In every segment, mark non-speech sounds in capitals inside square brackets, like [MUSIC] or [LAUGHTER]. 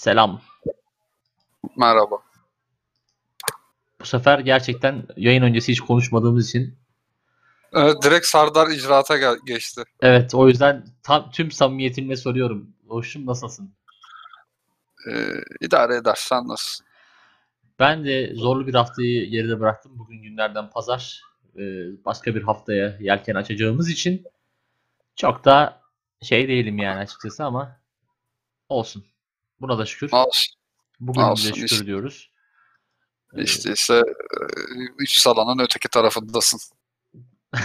Selam. Merhaba. Bu sefer gerçekten yayın öncesi hiç konuşmadığımız için Evet, direkt Sardar icraata gel- geçti. evet o yüzden tam tüm samimiyetimle soruyorum. Hoşum nasılsın? Ee, idare edersen nasıl? Ben de zorlu bir haftayı geride bıraktım. Bugün günlerden pazar. Ee, başka bir haftaya yelken açacağımız için çok da şey değilim yani açıkçası ama olsun. Buna da şükür. Olsun. Bugünümüze olsun, şükür işte. diyoruz. İşte ise e, üç salanın öteki tarafındasın. [LAUGHS]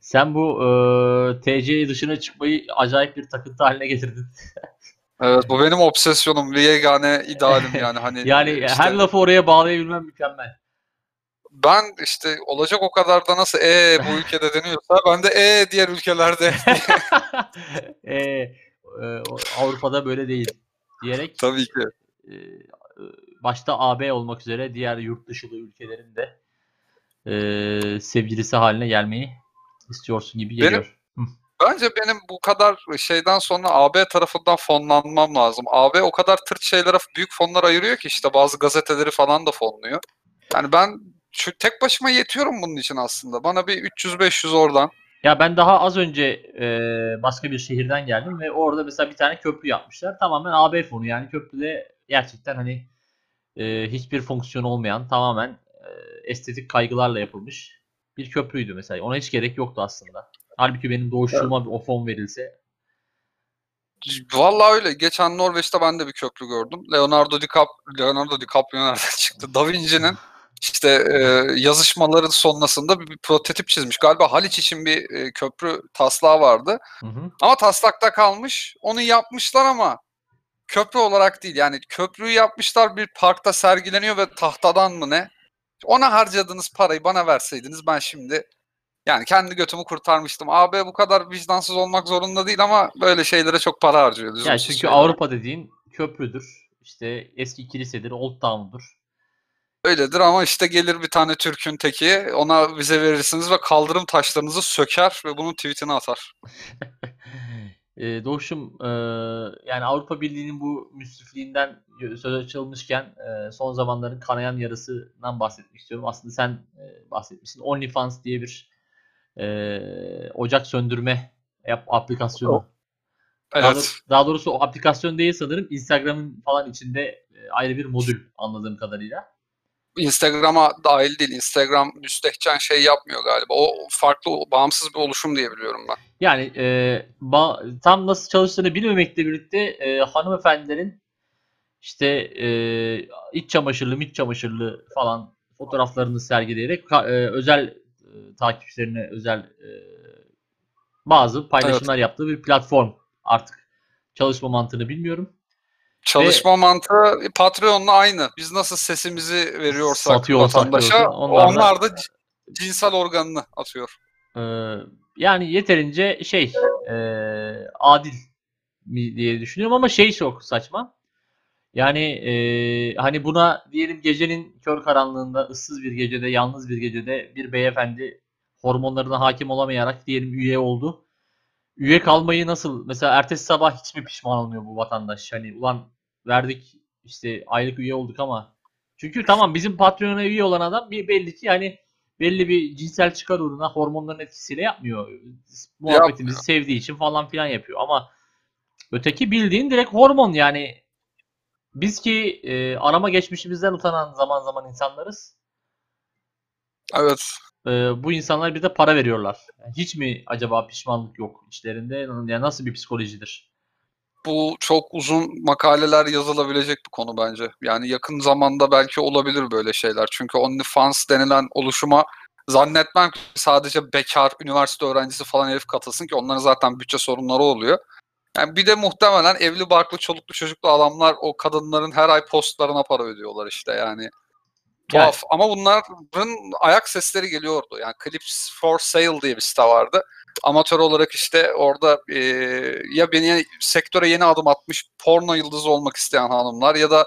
Sen bu e, TC dışına çıkmayı acayip bir takıntı haline getirdin. [LAUGHS] Evet bu benim obsesyonum ve yegane idealim [LAUGHS] yani hani Yani işte her lafı oraya bağlayabilmem mükemmel. ben işte olacak o kadar da nasıl e bu ülkede deniyorsa ben de e diğer ülkelerde Ee, e, o- Avrupa'da böyle değil diyerek tabii ki. e, başta AB olmak üzere diğer yurt dışılı ülkelerin de e, sevgilisi haline gelmeyi istiyorsun gibi Benim- geliyor. Hı. Bence benim bu kadar şeyden sonra AB tarafından fonlanmam lazım. AB o kadar tırt şeylere büyük fonlar ayırıyor ki işte bazı gazeteleri falan da fonluyor. Yani ben şu tek başıma yetiyorum bunun için aslında. Bana bir 300-500 oradan. Ya ben daha az önce e, başka bir şehirden geldim ve orada mesela bir tane köprü yapmışlar. Tamamen AB fonu yani köprüde gerçekten hani e, hiçbir fonksiyonu olmayan tamamen e, estetik kaygılarla yapılmış bir köprüydü mesela. Ona hiç gerek yoktu aslında. Halbuki benim doğuşluğuma bir o fon verilse Vallahi öyle. Geçen Norveç'te ben de bir köprü gördüm. Leonardo DiCap Leonardo DiCaprio nereden çıktı? Da Vinci'nin işte e, yazışmaların sonrasında bir, bir prototip çizmiş. Galiba Haliç için bir e, köprü taslağı vardı. hı hı. Ama taslakta kalmış. Onu yapmışlar ama köprü olarak değil. Yani köprüyü yapmışlar bir parkta sergileniyor ve tahtadan mı ne? Ona harcadığınız parayı bana verseydiniz ben şimdi yani kendi götümü kurtarmıştım. AB bu kadar vicdansız olmak zorunda değil ama böyle şeylere çok para harcıyor. Ya çünkü şeylere. Avrupa dediğin köprüdür. İşte eski kilisedir, Old Town'dur. Öyledir ama işte gelir bir tane Türk'ün teki ona vize verirsiniz ve kaldırım taşlarınızı söker ve bunun tweetini atar. [LAUGHS] Ee, Doğuş'um e, yani Avrupa Birliği'nin bu müsrifliğinden söz açılmışken e, son zamanların kanayan yarısından bahsetmek istiyorum. Aslında sen e, bahsetmişsin. OnlyFans diye bir e, ocak söndürme yap, aplikasyonu. Daha, Evet. doğ- daha doğrusu o aplikasyon değil sanırım. Instagram'ın falan içinde e, ayrı bir modül anladığım kadarıyla. Instagram'a dahil değil. Instagram müstehcen şey yapmıyor galiba. O farklı, bağımsız bir oluşum diye biliyorum ben. Yani e, ba- tam nasıl çalıştığını bilmemekle birlikte e, hanımefendilerin işte e, iç çamaşırlı, iç çamaşırlı falan fotoğraflarını sergileyerek e, özel e, takipçilerine özel e, bazı paylaşımlar yaptığı bir platform artık. Çalışma mantığını bilmiyorum. Çalışma mantığı Patreon'la aynı. Biz nasıl sesimizi veriyorsak Satıyorsak vatandaşa onlar da- onlar da cinsel organını atıyor. E, yani yeterince şey e, adil mi diye düşünüyorum ama şey çok saçma. Yani e, hani buna diyelim gecenin kör karanlığında ıssız bir gecede yalnız bir gecede bir beyefendi hormonlarına hakim olamayarak diyelim üye oldu. Üye kalmayı nasıl mesela ertesi sabah hiç mi pişman olmuyor bu vatandaş? Hani ulan verdik işte aylık üye olduk ama çünkü tamam bizim Patreon'a üye olan adam bir belli ki hani belli bir cinsel çıkar uğruna hormonların etkisiyle yapmıyor. Muhabbetimizi sevdiği için falan filan yapıyor ama öteki bildiğin direkt hormon yani biz ki e, arama geçmişimizden utanan zaman zaman insanlarız. Evet. E, bu insanlar bir de para veriyorlar. Yani hiç mi acaba pişmanlık yok içlerinde? Yani nasıl bir psikolojidir? Bu çok uzun makaleler yazılabilecek bir konu bence. Yani yakın zamanda belki olabilir böyle şeyler. Çünkü OnlyFans denilen oluşuma zannetmem ki sadece bekar, üniversite öğrencisi falan herif katılsın ki onların zaten bütçe sorunları oluyor. Yani bir de muhtemelen evli barklı çoluklu çocuklu adamlar o kadınların her ay postlarına para ödüyorlar işte yani. Tuhaf ama bunların ayak sesleri geliyordu. Yani Clips for Sale diye bir site vardı. Amatör olarak işte orada e, ya beni sektöre yeni adım atmış porno yıldızı olmak isteyen hanımlar ya da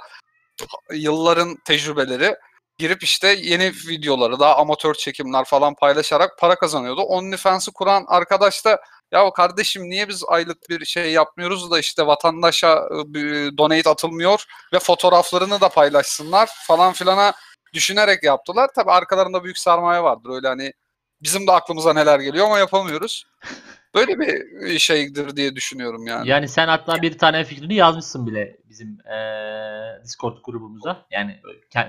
yılların tecrübeleri girip işte yeni videoları daha amatör çekimler falan paylaşarak para kazanıyordu. OnlyFans'ı kuran arkadaş da Ya kardeşim niye biz aylık bir şey yapmıyoruz da işte vatandaşa e, donate atılmıyor ve fotoğraflarını da paylaşsınlar falan filana düşünerek yaptılar. Tabi arkalarında büyük sermaye vardır öyle hani bizim de aklımıza neler geliyor ama yapamıyoruz. Böyle bir şeydir diye düşünüyorum yani. Yani sen hatta bir tane fikrini yazmışsın bile bizim eee, Discord grubumuza. Yani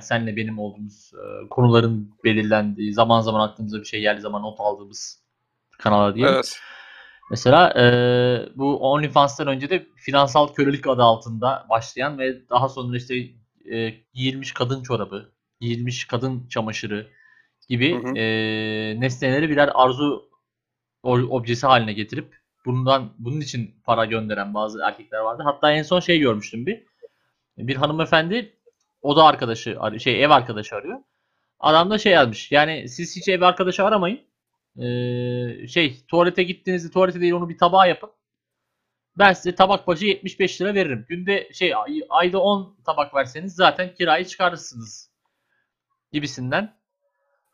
senle benim olduğumuz eee, konuların belirlendiği, zaman zaman aklımıza bir şey geldiği zaman not aldığımız kanallar diyelim. Evet. Mesela eee, bu OnlyFans'tan önce de finansal kölelik adı altında başlayan ve daha sonra işte eee, giyilmiş kadın çorabı, giyilmiş kadın çamaşırı gibi Hı hı. eee, nesneleri birer arzu objesi haline getirip bundan bunun için para gönderen bazı erkekler vardı. Hatta en son şey görmüştüm bir. Bir hanımefendi o da arkadaşı ar- şey ev arkadaşı arıyor. Adam da şey yazmış. Yani siz hiç ev arkadaşı aramayın. Ee, şey tuvalete gittiğinizde tuvalete değil onu bir tabağa yapın. Ben size tabak başı 75 lira veririm. Günde şey ay- ayda 10 tabak verseniz zaten kirayı çıkarırsınız gibisinden.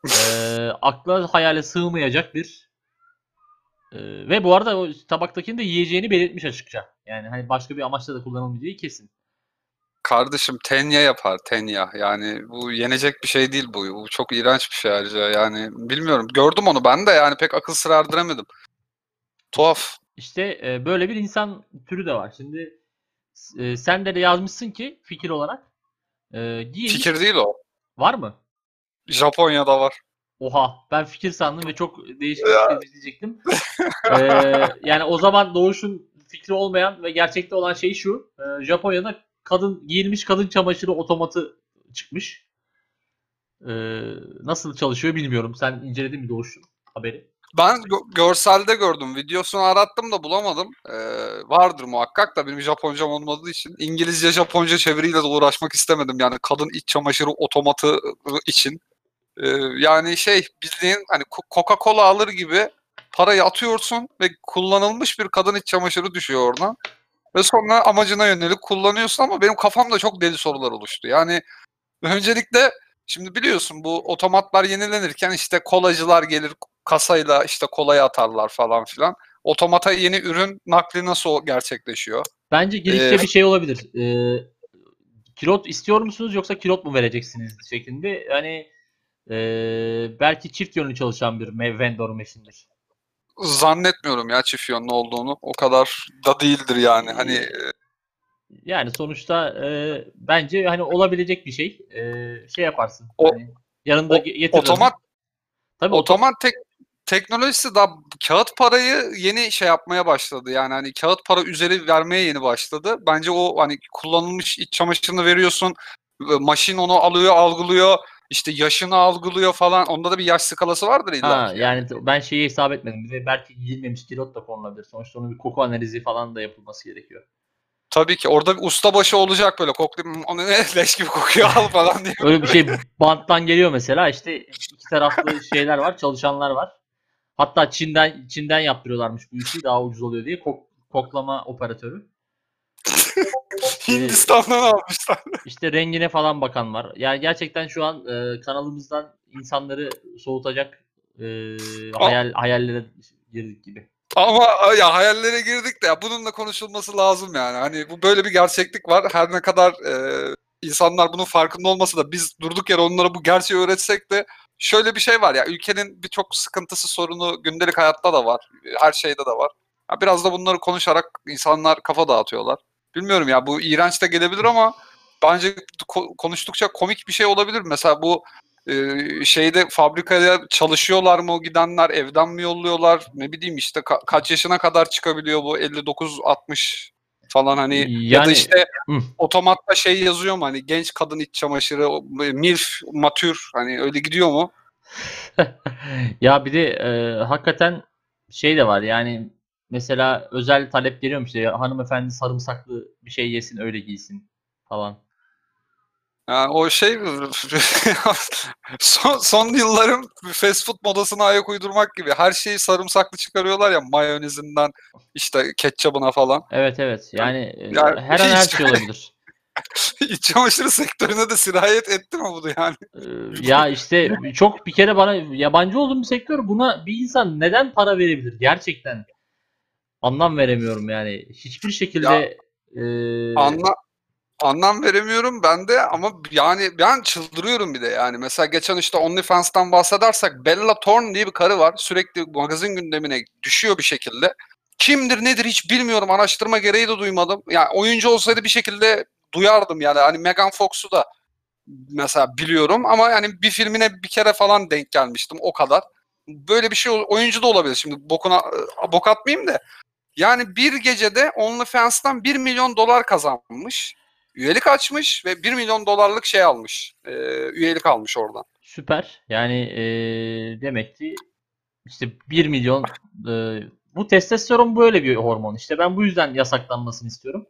Ee, akla hayale sığmayacak bir ee, ve bu arada o tabaktakini de yiyeceğini belirtmiş açıkça. Yani hani başka bir amaçla da kullanılmayacağı kesin. Kardeşim tenya yapar tenya. Yani bu yenecek bir şey değil bu. Bu çok iğrenç bir şey ayrıca. Yani bilmiyorum. Gördüm onu ben de yani pek akıl sır erdiremedim. Tuhaf. İşte e, böyle bir insan türü de var. Şimdi e, sen de yazmışsın ki fikir olarak e, giyilmiş Fikir değil o. var mı? Japonya'da var. Oha ben fikir sandım ve çok değişik bir şey diyecektim. [LAUGHS] Ee, yani o zaman Doğuş'un fikri olmayan ve gerçekte olan şey şu. e, Japonya'da kadın giyilmiş kadın çamaşırı otomatı çıkmış. Ee, nasıl çalışıyor bilmiyorum. Sen inceledin mi Doğuş'un haberi? Ben gö- görselde gördüm. Videosunu arattım da bulamadım. Ee, vardır muhakkak da benim Japoncam olmadığı için İngilizce Japonca çeviriyle de uğraşmak istemedim. Yani kadın iç çamaşırı otomatı için. Ee, yani şey bildiğin hani Coca-Cola alır gibi parayı atıyorsun ve kullanılmış bir kadın iç çamaşırı düşüyor oradan. Ve sonra amacına yönelik kullanıyorsun ama benim kafamda çok deli sorular oluştu. Yani öncelikle şimdi biliyorsun bu otomatlar yenilenirken işte kolacılar gelir kasayla işte kolaya atarlar falan filan. Otomata yeni ürün nakli nasıl gerçekleşiyor? Bence girişte Ee, bir şey olabilir. Ee, kilot istiyor musunuz yoksa kilot mu vereceksiniz şeklinde. Yani ee, belki çift yönlü çalışan bir vendor machine'dir. Zannetmiyorum ya çift yönlü olduğunu. O kadar da değildir yani. Hani e, Yani sonuçta ee, bence hani olabilecek bir şey. Ee, şey yaparsın. O- hani yanında o- otomat Tabii otom- otomat tek teknolojisi daha kağıt parayı yeni şey yapmaya başladı. Yani hani kağıt para üzeri vermeye yeni başladı. Bence o hani kullanılmış iç çamaşırını veriyorsun. e, Maşin onu alıyor, algılıyor. İşte yaşını algılıyor falan. Onda da bir yaş skalası vardır illa Ha, ki. yani ben şeyi hesap etmedim. Bir de belki giyilmemiş kilot da konulabilir. Sonuçta onun bir koku analizi falan da yapılması gerekiyor. Tabii ki orada bir ustabaşı olacak böyle koklayıp "Hmm, onu ne [LAUGHS] leş gibi kokuyor al falan diye. Öyle bir şey banttan geliyor mesela işte iki taraflı şeyler var, çalışanlar var. Hatta Çin'den Çin'den yaptırıyorlarmış bu işi daha ucuz oluyor diye kok- koklama operatörü. Hindistan'dan almışlar. İşte rengine falan bakan var. Yani gerçekten şu an e, kanalımızdan insanları soğutacak e, hayal hayallere girdik gibi. Ama ya hayallere girdik de ya bunun da konuşulması lazım yani. Hani bu böyle bir gerçeklik var. Her ne kadar e, insanlar bunun farkında olmasa da biz durduk yere onlara bu gerçeği öğretsek de şöyle bir şey var ya ülkenin birçok sıkıntısı sorunu gündelik hayatta da var. Her şeyde de var. Ya biraz da bunları konuşarak insanlar kafa dağıtıyorlar. Bilmiyorum ya bu iğrenç de gelebilir ama bence ko- konuştukça komik bir şey olabilir. Mesela bu e, şeyde fabrikaya çalışıyorlar mı o gidenler evden mi yolluyorlar ne bileyim işte ka- kaç yaşına kadar çıkabiliyor bu 59 60 falan hani ya da Yani- işte Hı. otomatta şey yazıyor mu hani genç kadın iç çamaşırı milf matür hani öyle gidiyor mu? [LAUGHS] ya bir de e, hakikaten şey de var yani mesela özel talep geliyormuş işte ya hanımefendi sarımsaklı bir şey yesin öyle giysin falan. Yani o şey son, son yılların fast food modasına ayak uydurmak gibi. Her şeyi sarımsaklı çıkarıyorlar ya mayonezinden işte ketçabına falan. Evet evet yani e, Yani her an her şey olabilir. [LAUGHS] İç çamaşırı sektörüne de sirayet etti mi bu da yani? Ee, ya işte çok bir kere bana yabancı olduğum bir sektör buna bir insan neden para verebilir gerçekten? Anlam veremiyorum yani. Hiçbir şekilde Ya, eee, Anla, anlam veremiyorum ben de ama yani ben çıldırıyorum bir de yani. Mesela geçen işte OnlyFans'tan bahsedersek Bella Thorne diye bir karı var. Sürekli magazin gündemine düşüyor bir şekilde. Kimdir nedir hiç bilmiyorum. Araştırma gereği de duymadım. Yani oyuncu olsaydı bir şekilde duyardım yani. Hani Megan Fox'u da mesela biliyorum ama yani bir filmine bir kere falan denk gelmiştim o kadar. Böyle bir şey oyuncu da olabilir. Şimdi bokuna bok atmayayım da. Yani bir gecede OnlyFans'tan 1 milyon dolar kazanmış. Üyelik açmış ve 1 milyon dolarlık şey almış. Ee, üyelik almış oradan. süper. Yani eee, demek ki işte 1 milyon eee, bu testosteron böyle bir hormon. İşte ben bu yüzden yasaklanmasını istiyorum.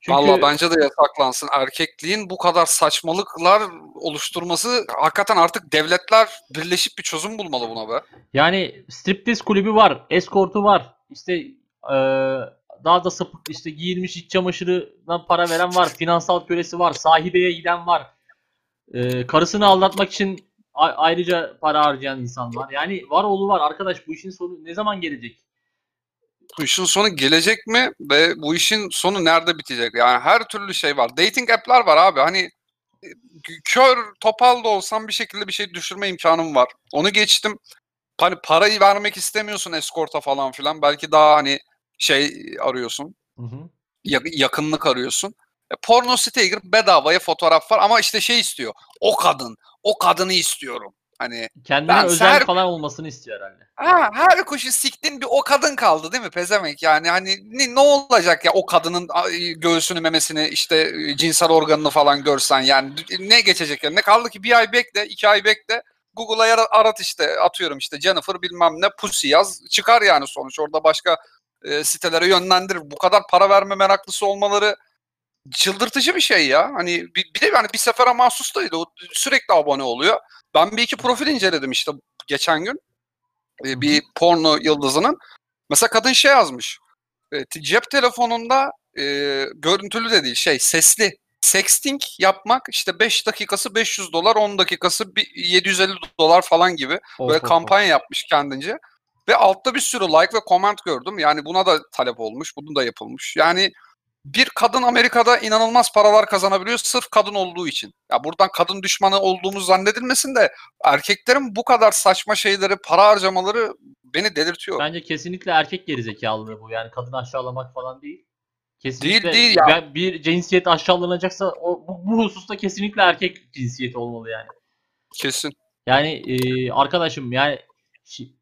Çünkü Valla bence de yasaklansın. Erkekliğin bu kadar saçmalıklar oluşturması hakikaten artık devletler birleşip bir çözüm bulmalı buna be. yani striptiz kulübü var, eskortu var. İşte eee, daha da sapık işte giyilmiş iç çamaşırına para veren var, finansal kölesi var, sahibeye giden var. Eee, karısını aldatmak için ayrıca para harcayan insan var. Yani var oğlu var arkadaş bu işin sonu ne zaman gelecek? Bu işin sonu gelecek mi ve bu işin sonu nerede bitecek? Yani her türlü şey var. Dating app'ler var abi. Hani e, kör topal da olsam bir şekilde bir şey düşürme imkanım var. Onu geçtim. Hani parayı vermek istemiyorsun eskorta falan filan. Belki daha hani şey arıyorsun. Hı hı. ya- yakınlık arıyorsun. E, porno siteye girip bedavaya fotoğraf var ama işte şey istiyor. O kadın. O kadını istiyorum. Hani Kendine Ben özel her- falan olmasını istiyor herhalde. ha, her kuşu siktin bir o kadın kaldı değil mi pezemek yani hani ne, ne olacak ya o kadının göğsünü memesini işte e, cinsel organını falan görsen yani ne geçecek ya ne kaldı ki bir ay bekle iki ay bekle Google'a arat işte atıyorum işte Jennifer bilmem ne pussy yaz çıkar yani sonuç orada başka e, sitelere yönlendirir bu kadar para verme meraklısı olmaları çıldırtıcı bir şey ya. Hani bir, bir de yani bir sefere mahsus değil. O sürekli abone oluyor. Ben bir iki profil inceledim işte geçen gün. Ee, bir porno yıldızının. Mesela kadın şey yazmış. E, cep telefonunda e, görüntülü de değil şey sesli sexting yapmak işte 5 dakikası 500 dolar 10 dakikası bir 750 dolar falan gibi Of, böyle of. kampanya yapmış kendince. Ve altta bir sürü like ve comment gördüm. Yani buna da talep olmuş. Bunun da yapılmış. Yani bir kadın Amerika'da inanılmaz paralar kazanabiliyor sırf kadın olduğu için. Ya buradan kadın düşmanı olduğumuz zannedilmesin de erkeklerin bu kadar saçma şeyleri, para harcamaları beni delirtiyor. Bence kesinlikle erkek gerizekalılığı bu. Yani kadını aşağılamak falan değil. Kesinlikle değil ya. ben- bir cinsiyet aşağılanacaksa o, bu, bu hususta kesinlikle erkek cinsiyeti olmalı yani. Kesin. Yani e, arkadaşım yani şi-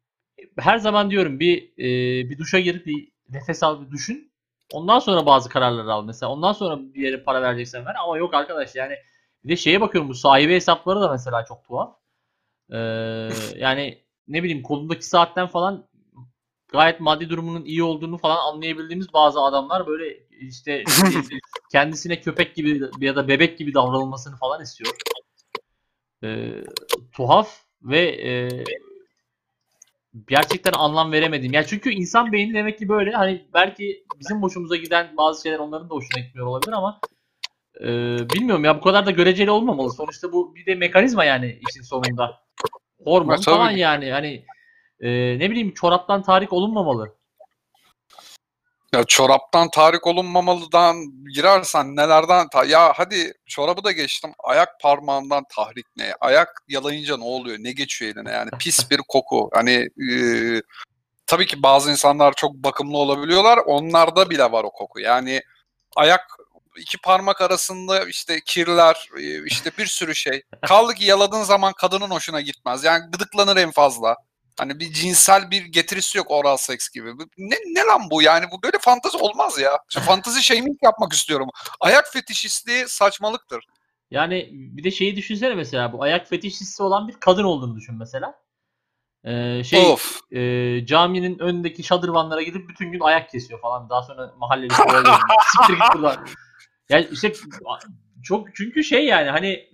her zaman diyorum bir e, bir duşa girip bir nefes al bir düşün. Ondan sonra bazı kararlar al mesela. Ondan sonra bir yere para vereceksen ver ama yok arkadaş yani bir de şeye bakıyorum bu sahibi hesapları da mesela çok tuhaf. Ee, [LAUGHS] yani ne bileyim kolundaki saatten falan gayet maddi durumunun iyi olduğunu falan anlayabildiğimiz bazı adamlar böyle işte [LAUGHS] kendisine köpek gibi ya da bebek gibi davranılmasını falan istiyor. Ee, tuhaf ve e, gerçekten anlam veremedim. Ya çünkü insan beyni demek ki böyle hani belki bizim hoşumuza giden bazı şeyler onların da hoşuna gitmiyor olabilir ama e, bilmiyorum ya bu kadar da göreceli olmamalı. Sonuçta bu bir de mekanizma yani işin sonunda. Hormon Ya falan yani hani e, ne bileyim çoraptan tahrik olunmamalı. Ya çoraptan tahrik olunmamalıdan girersen nelerden ta- ya hadi çorabı da geçtim. Ayak parmağından tahrik ne? Ayak yalayınca ne oluyor? Ne geçiyor eline? Yani pis [LAUGHS] bir koku. Hani e, tabii ki bazı insanlar çok bakımlı olabiliyorlar. Onlarda bile var o koku. Yani ayak iki parmak arasında işte kirler işte bir sürü şey. [LAUGHS] Kaldı ki yaladığın zaman kadının hoşuna gitmez. Yani gıdıklanır en fazla Hani bir cinsel bir getirisi yok oral seks gibi. Ne, ne lan bu yani? Bu böyle fantezi olmaz ya. Şu [LAUGHS] fantezi shaming yapmak istiyorum. Ayak fetişistliği saçmalıktır. Yani bir de şeyi düşünsene mesela bu ayak fetişisti olan bir kadın olduğunu düşün mesela. Ee, şey of. e, caminin önündeki şadırvanlara gidip bütün gün ayak kesiyor falan. Daha sonra mahalleli. [LAUGHS] Siktir git buradan. Yani işte çok çünkü şey yani hani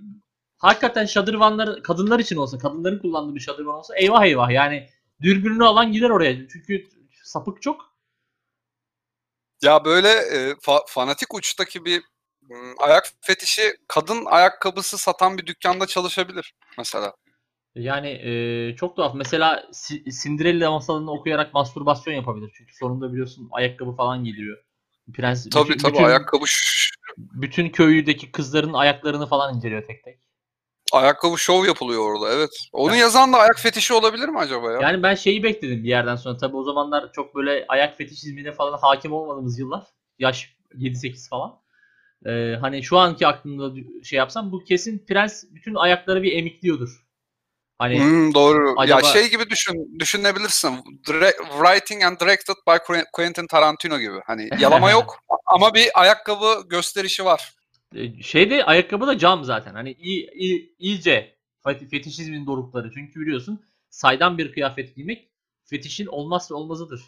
hakikaten şadırvanlar kadınlar için olsa, kadınların kullandığı bir şadırvan olsa eyvah eyvah yani dürbününü alan gider oraya. Çünkü sapık çok. Ya böyle e, fa- fanatik uçtaki bir m, ayak fetişi kadın ayakkabısı satan bir dükkanda çalışabilir mesela. Yani e, çok tuhaf. Mesela Si- Cinderella masalını okuyarak mastürbasyon yapabilir. Çünkü sonunda biliyorsun ayakkabı falan giydiriyor. Prens Tabii bütün, tabii bütün, ayakkabı bütün köydeki kızların ayaklarını falan inceliyor tek tek. Ayakkabı şov yapılıyor orada evet. Onu yazan da ayak fetişi olabilir mi acaba ya? Yani ben şeyi bekledim bir yerden sonra. Tabii o zamanlar çok böyle ayak fetişizmine falan hakim olmadığımız yıllar. Yaş 7-8 falan. Ee, hani şu anki aklımda şey yapsam bu kesin prens bütün ayakları bir emikliyordur. Hani Hmm, doğru. Acaba- Ya şey gibi düşün, düşünebilirsin. Dire- writing and directed by Qu- Quentin Tarantino gibi. Hani yalama [LAUGHS] yok ama bir ayakkabı gösterişi var. E, Şeyde ayakkabı da cam zaten. Hani iyi, iyi, iyice fet- fetişizmin dorukları. Çünkü biliyorsun saydam bir kıyafet giymek fetişin olmazsa olmazıdır.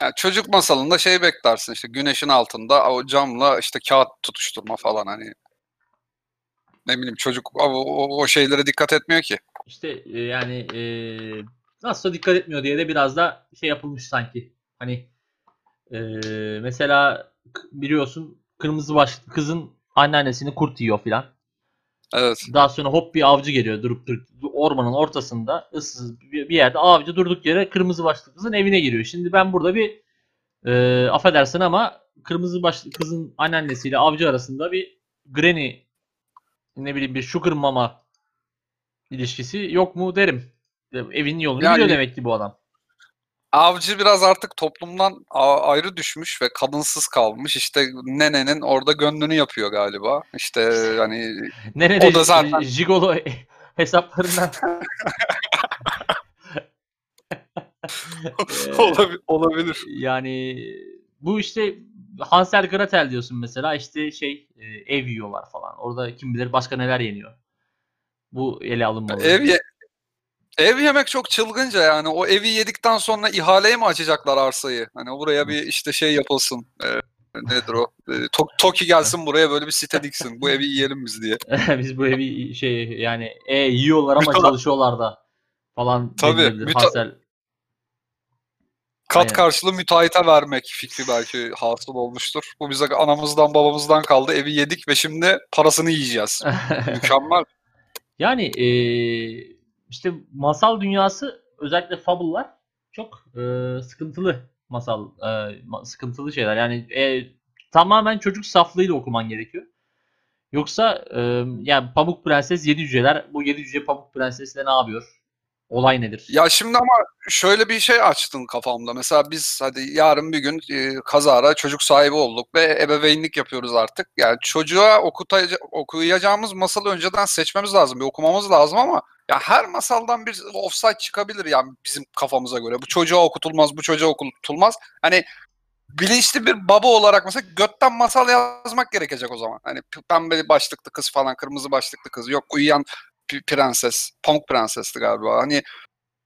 Yani çocuk masalında şey beklersin işte güneşin altında o camla işte kağıt tutuşturma falan hani. Ne bileyim çocuk o, o, o şeylere dikkat etmiyor ki. İşte e, yani e, nasıl dikkat etmiyor diye de biraz da şey yapılmış sanki. Hani e, mesela biliyorsun kırmızı başlıklı kızın anneannesini kurt yiyor filan. Evet. Daha sonra hop bir avcı geliyor durup durup ormanın ortasında ıssız bir yerde avcı durduk yere kırmızı başlıklı kızın evine giriyor. Şimdi ben burada bir e, affedersin ama kırmızı başlıklı kızın anneannesiyle avcı arasında bir granny ne bileyim bir sugar mama ilişkisi yok mu derim. Evin yolunu Yani- biliyor demek ki bu adam. Avcı biraz artık toplumdan ayrı düşmüş ve kadınsız kalmış. İşte nenenin orada gönlünü yapıyor galiba. İşte hani Nerede O da zaten- jigolo hesaplarından [LAUGHS] Ee, olabilir. olabilir. Yani bu işte Hansel Gretel diyorsun mesela işte şey e, ev yiyorlar falan. Orada kim bilir başka neler yeniyor. Bu ele alınmalı. Ev ye- ev yemek çok çılgınca yani. O evi yedikten sonra ihaleye mi açacaklar arsayı? Hani buraya bir işte şey yapılsın. Ee, nedir o? Ee, To- Toki gelsin buraya böyle bir site diksin. Bu evi yiyelim biz diye. [LAUGHS] Biz bu evi şey yani e, yiyorlar ama Müta- çalışıyorlar da falan Tabii, müta- Hansel Kat Aynen. karşılığı müteahhite vermek fikri belki hasıl olmuştur. Bu bize anamızdan babamızdan kaldı. Evi yedik ve şimdi parasını yiyeceğiz. [LAUGHS] Mükemmel. Yani eee, işte masal dünyası özellikle fable'lar çok eee, sıkıntılı masal ma- sıkıntılı şeyler. Yani eee, tamamen çocuk saflığıyla okuman gerekiyor. Yoksa eee, yani Pamuk Prenses Yedi Cüceler bu Yedi Cüce Pamuk Prenses'le ne yapıyor? Olay nedir? Ya şimdi ama şöyle bir şey açtın kafamda. Mesela biz hadi yarın bir gün e, kazara çocuk sahibi olduk ve ebeveynlik yapıyoruz artık. Yani çocuğa okutacak, okuyacağımız masalı önceden seçmemiz lazım. Bir okumamız lazım ama ya her masaldan bir offside çıkabilir yani bizim kafamıza göre. Bu çocuğa okutulmaz, bu çocuğa okutulmaz. Hani bilinçli bir baba olarak mesela götten masal yazmak gerekecek o zaman. Hani pembe başlıklı kız falan, kırmızı başlıklı kız. Yok uyuyan prenses, pamuk prensesti galiba. Hani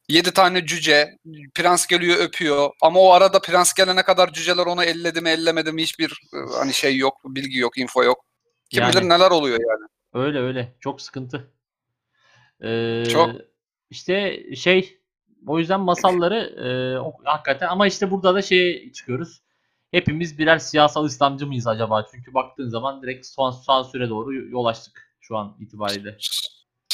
Yedi tane cüce, prens geliyor öpüyor ama o arada prens gelene kadar cüceler onu elledi mi ellemedi mi hiçbir e, hani şey yok, bilgi yok, info yok. Kim Yani- bilir neler oluyor yani. Öyle öyle. Çok sıkıntı. Ee, Çok. işte şey o yüzden masalları e, ok- hakikaten ama işte burada da şeye çıkıyoruz. Hepimiz birer siyasal İslamcı mıyız acaba? Çünkü baktığın zaman direkt son sansüre doğru yol açtık şu an itibariyle.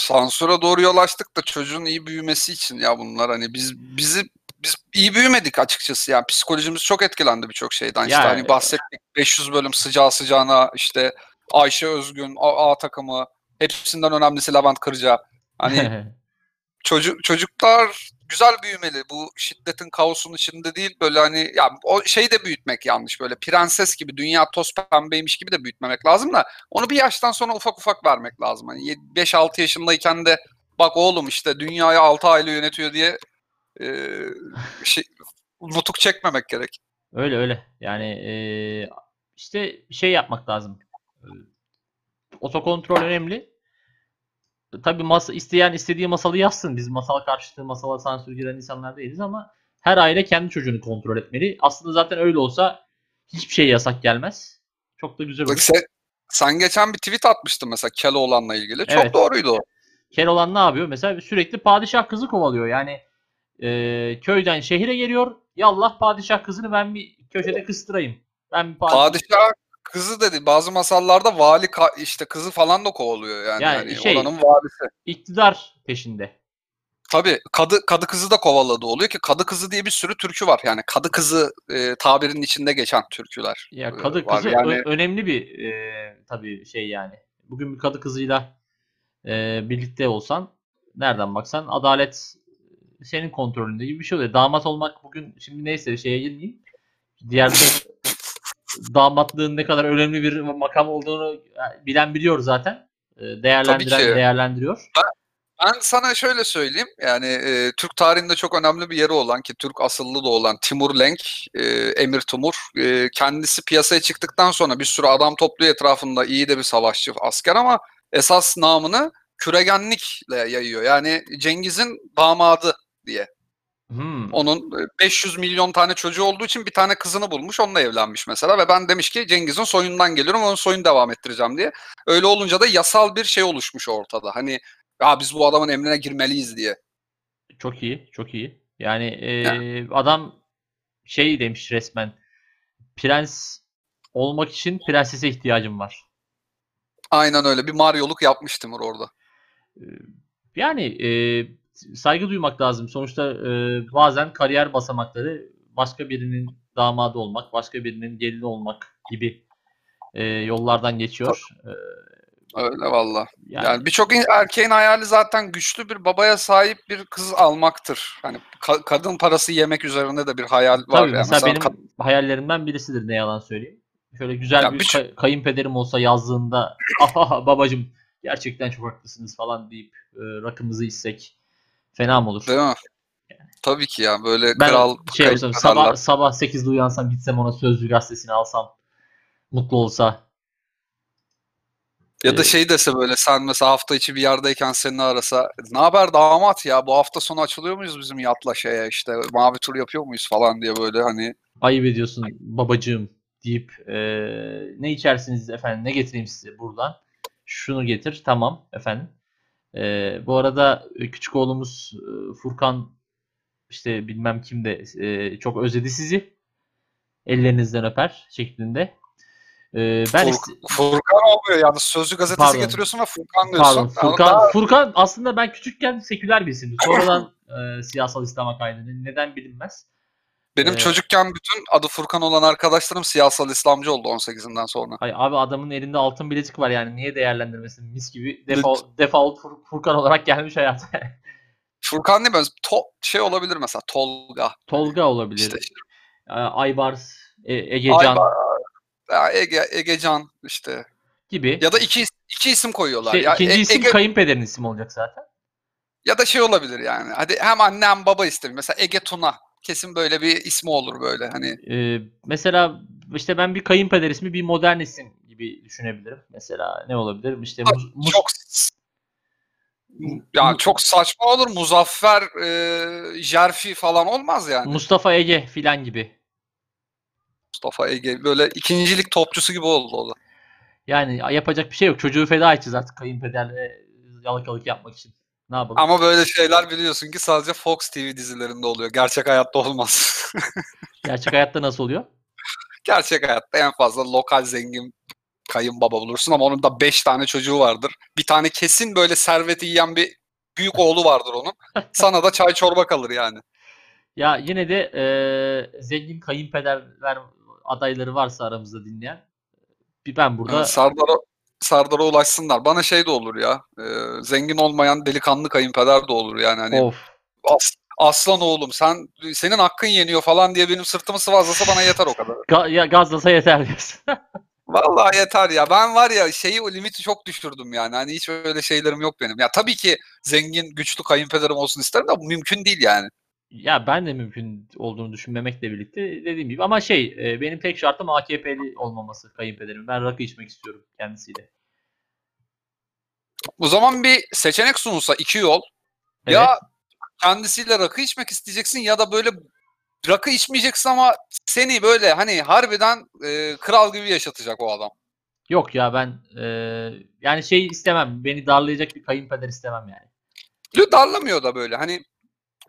Sansüre doğru yol açtık da çocuğun iyi büyümesi için ya bunlar hani biz bizi biz iyi büyümedik açıkçası yani psikolojimiz çok etkilendi birçok şeyden. İşte Ya, hani bahsettik 500 bölüm sıcağı sıcağına işte Ayşe Özgün, A, A takımı hepsinden önemlisi Levent Kırca. Hani [LAUGHS] çocuk çocuklar güzel büyümeli. Bu şiddetin kaosun içinde değil böyle hani ya o şey de büyütmek yanlış böyle prenses gibi dünya toz pembeymiş gibi de büyütmemek lazım da onu bir yaştan sonra ufak ufak vermek lazım. Hani 5-6 yaşındayken de bak oğlum işte dünyayı 6 aile yönetiyor diye e, şey nutuk çekmemek gerek. Öyle öyle. Yani e, işte şey yapmak lazım. E, Otokontrol önemli. Tabii masa, isteyen istediği masalı yazsın. Biz masal karşıtı, masala sansür giren insanlar değiliz ama her aile kendi çocuğunu kontrol etmeli. Aslında zaten öyle olsa hiçbir şey yasak gelmez. Çok da güzel olur. Bak sen, sen geçen bir tweet atmıştın mesela Keloğlan'la ilgili. Çok Evet. doğruydu o. Keloğlan ne yapıyor? Mesela sürekli padişah kızı kovalıyor. Yani e, köyden şehire geliyor. Yallah padişah kızını ben bir köşede kıstırayım. Ben bir padişah... Padişah kızı dedi. Bazı masallarda vali ka- işte kızı falan da kovalıyor yani. Yani hani şey- oranın valisi. iktidar peşinde. Tabii kadı kadı kızı da kovaladı oluyor ki kadı kızı diye bir sürü türkü var. Yani kadı kızı e, tabirinin içinde geçen türküler. Ya e, kadı var. kızı Yani ö- önemli bir e, tabii şey yani. Bugün bir kadı kızıyla e, birlikte olsan nereden baksan adalet senin kontrolünde gibi bir şey oluyor. Damat olmak bugün şimdi neyse şeye girmeyeyim. Diğer [LAUGHS] damatlığın ne kadar önemli bir makam olduğunu e, bilen biliyor zaten. E, Değerlendiren değerlendiriyor. Ben sana şöyle söyleyeyim. Yani e, Türk tarihinde çok önemli bir yeri olan ki Türk asıllı da olan Timur Lenk, e, Emir Timur e, kendisi piyasaya çıktıktan sonra bir sürü adam topluyor etrafında iyi de bir savaşçı asker ama esas namını küregenlikle yayıyor. Yani Cengiz'in damadı diye. Hmm. Onun e, 500 milyon tane çocuğu olduğu için bir tane kızını bulmuş onunla evlenmiş mesela ve ben demiş ki Cengiz'in soyundan geliyorum onun soyunu devam ettireceğim diye. Öyle olunca da yasal bir şey oluşmuş ortada. Hani ya biz bu adamın emrine girmeliyiz diye. Çok iyi, çok iyi. Yani e, adam şey demiş resmen. Prens olmak için prensese ihtiyacım var. Aynen öyle. Bir Mario'luk yapmış Timur orada. E, Yani e, saygı duymak lazım. Sonuçta e, bazen kariyer basamakları başka birinin damadı olmak, başka birinin gelini olmak gibi e, yollardan geçiyor. E, Öyle valla. yani, Yani birçok in- erkeğin hayali zaten güçlü bir babaya sahip bir kız almaktır. Hani ka- kadın parası yemek üzerinde de bir hayal var. tabii yani. mesela benim kad- hayallerimden birisidir ne yalan söyleyeyim. Şöyle güzel Ya bir birçok- kay- kayınpederim olsa yazdığında aha babacım gerçekten çok haklısınız falan deyip e, rakımızı içsek fena mı olur? Değil mi? Tabii ki ya böyle Ben kral şey kayınpederler. sabah sabah 8'de uyansam gitsem ona Sözcü gazetesini alsam mutlu olsa. Ya da Ee, şey dese böyle sen mesela hafta içi bir yerdeyken seni arasa ne haber damat ya bu hafta sonu açılıyor muyuz bizim yatla şeye işte mavi tur yapıyor muyuz falan diye böyle hani ayıp ediyorsun babacığım deyip e, ne içersiniz efendim ne getireyim size buradan şunu getir tamam efendim E, bu arada e, küçük oğlumuz e, Furkan işte bilmem kim de e, çok özledi sizi ellerinizden öper şeklinde E, ben Furk- ist- Furkan olmuyor yani Sözcü gazetesi Pardon. getiriyorsun ve Furkan diyorsun. Pardon Furkan daha- Furkan aslında ben küçükken seküler bir isimdi. [LAUGHS] Sonradan e, siyasal İslam'a kaydı. Neden bilinmez. Benim Ee, çocukken bütün adı Furkan olan arkadaşlarım siyasal İslamcı oldu 18'inden sonra. Ay abi adamın elinde altın bilezik var yani niye değerlendirmesin? Mis gibi default, default Fur- Furkan olarak gelmiş hayata. [LAUGHS] Furkan değil mi? To- şey olabilir mesela Tolga. Tolga olabilir. İşte E, Aybars, e, Egecan Aybar, Ege, Egecan işte. gibi. Ya da iki, iki isim koyuyorlar. Şey, ya, ikinci E- isim Ege- kayınpederin ismi olacak zaten. Ya da şey olabilir yani. Hadi hem anne hem baba istemiyor. Mesela Ege Tuna. Kesin böyle bir ismi olur böyle hani. E, mesela işte ben bir kayınpeder ismi bir modern isim gibi düşünebilirim. Mesela ne olabilir? İşte Mus- Mus- Çok ya çok saçma olur. Muzaffer e, Jerfi falan olmaz yani. Mustafa Ege filan gibi. Mustafa Ege böyle ikincilik topçusu gibi oldu o da. Yani yapacak bir şey yok. Çocuğu feda edeceğiz artık kayınpederle yalakalık yapmak için. Ne yapalım? Ama böyle şeyler biliyorsun ki sadece Fox TV dizilerinde oluyor. Gerçek hayatta olmaz. [LAUGHS] Gerçek hayatta nasıl oluyor? Gerçek hayatta en fazla lokal zengin kayınbaba bulursun ama onun da 5 tane çocuğu vardır. Bir tane kesin böyle serveti yiyen bir büyük oğlu vardır onun. [LAUGHS] Sana da çay çorba kalır yani. Ya yine de e, zengin kayınpederler adayları varsa aramızda dinleyen bir ben burada Evet, Serdar'a Serdar'a ulaşsınlar. Bana şey de olur ya. e, zengin olmayan delikanlı kayınpeder de olur yani hani of as- aslan oğlum sen senin hakkın yeniyor falan diye benim sırtımı sıvazlasa bana yeter o kadar. ga- ya gazlasa yeter diyorsun. [LAUGHS] Vallahi yeter ya. Ben var ya şeyi o limiti çok düşürdüm yani. Hani hiç öyle şeylerim yok benim. Ya tabii ki zengin, güçlü kayınpederim olsun isterim de bu mümkün değil yani. Ya ben de mümkün olduğunu düşünmemekle birlikte dediğim gibi ama şey e, benim tek şartım AKP'li olmaması kayınpederim. Ben rakı içmek istiyorum kendisiyle. O zaman bir seçenek sunulsa iki yol. Evet. Ya kendisiyle rakı içmek isteyeceksin ya da böyle rakı içmeyeceksin ama seni böyle hani harbiden e, kral gibi yaşatacak o adam. Yok ya ben e, yani şey istemem. Beni darlayacak bir kayınpeder istemem yani. Diyor darlamıyor da böyle hani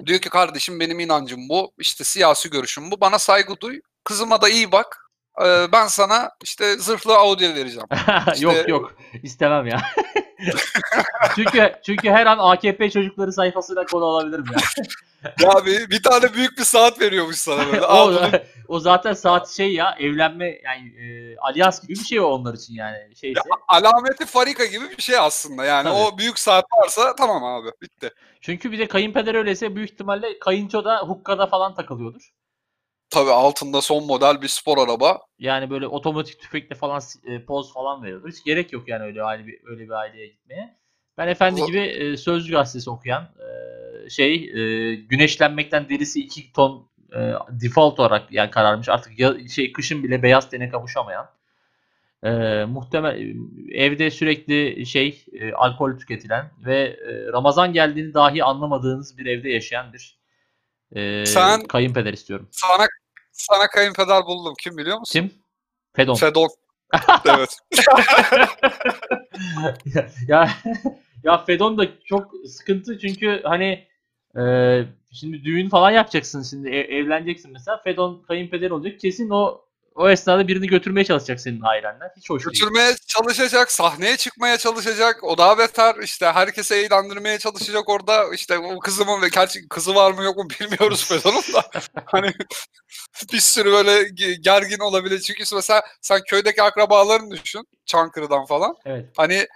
diyor ki kardeşim benim inancım bu işte siyasi görüşüm bu bana saygı duy kızıma da iyi bak Ee, ben sana işte zırhlı Audi vereceğim. [LAUGHS] yok yok istemem ya. [LAUGHS] çünkü çünkü her an AKP çocukları sayfasına konu olabilirim ya. [LAUGHS] ya bir, bir tane büyük bir saat veriyormuş sana böyle. [LAUGHS] o, bunu. o zaten saat şey ya evlenme yani e, alyans gibi bir şey o onlar için yani şeyse. Alameti farika gibi bir şey aslında yani. Tabii. O büyük saat varsa tamam abi bitti. Çünkü bir de kayınpeder öyleyse büyük ihtimalle kayınço da hukkada falan takılıyordur. Tabii altında son model bir spor araba. Yani böyle otomatik tüfekle falan e, poz falan veriyordur. Hiç gerek yok yani öyle aile bir, öyle bir aileye gitmeye. Ben efendi gibi e, Sözcü gazetesi okuyan e, şey e, güneşlenmekten derisi 2 ton e, default olarak yani kararmış. Artık ya, şey kışın bile beyaz tene kavuşamayan. E, muhtemel evde sürekli şey e, alkol tüketilen ve e, Ramazan geldiğini dahi anlamadığınız bir evde yaşayan bir e, Sen- kayınpeder istiyorum. Sana sana kayınpeder buldum. Kim biliyor musun? Kim? Fedon. Fedon. [LAUGHS] evet. [LAUGHS] ya ya Fedon da çok sıkıntı çünkü hani e, şimdi düğün falan yapacaksın şimdi ev- evleneceksin mesela Fedon kayınpeder olacak kesin o o esnada birini götürmeye çalışacak senin ailenden hiç hoş değil. Götürmeye çalışacak, sahneye çıkmaya çalışacak. O daha beter. İşte herkese eğlendirmeye çalışacak orada. İşte o kızımın ve gerçi kızı var mı yok mu bilmiyoruz [LAUGHS] Fedon'un da. hani [LAUGHS] bir sürü böyle ge- gergin olabilir. Çünkü mesela sen köydeki akrabalarını düşün. Çankırı'dan falan. Evet. Hani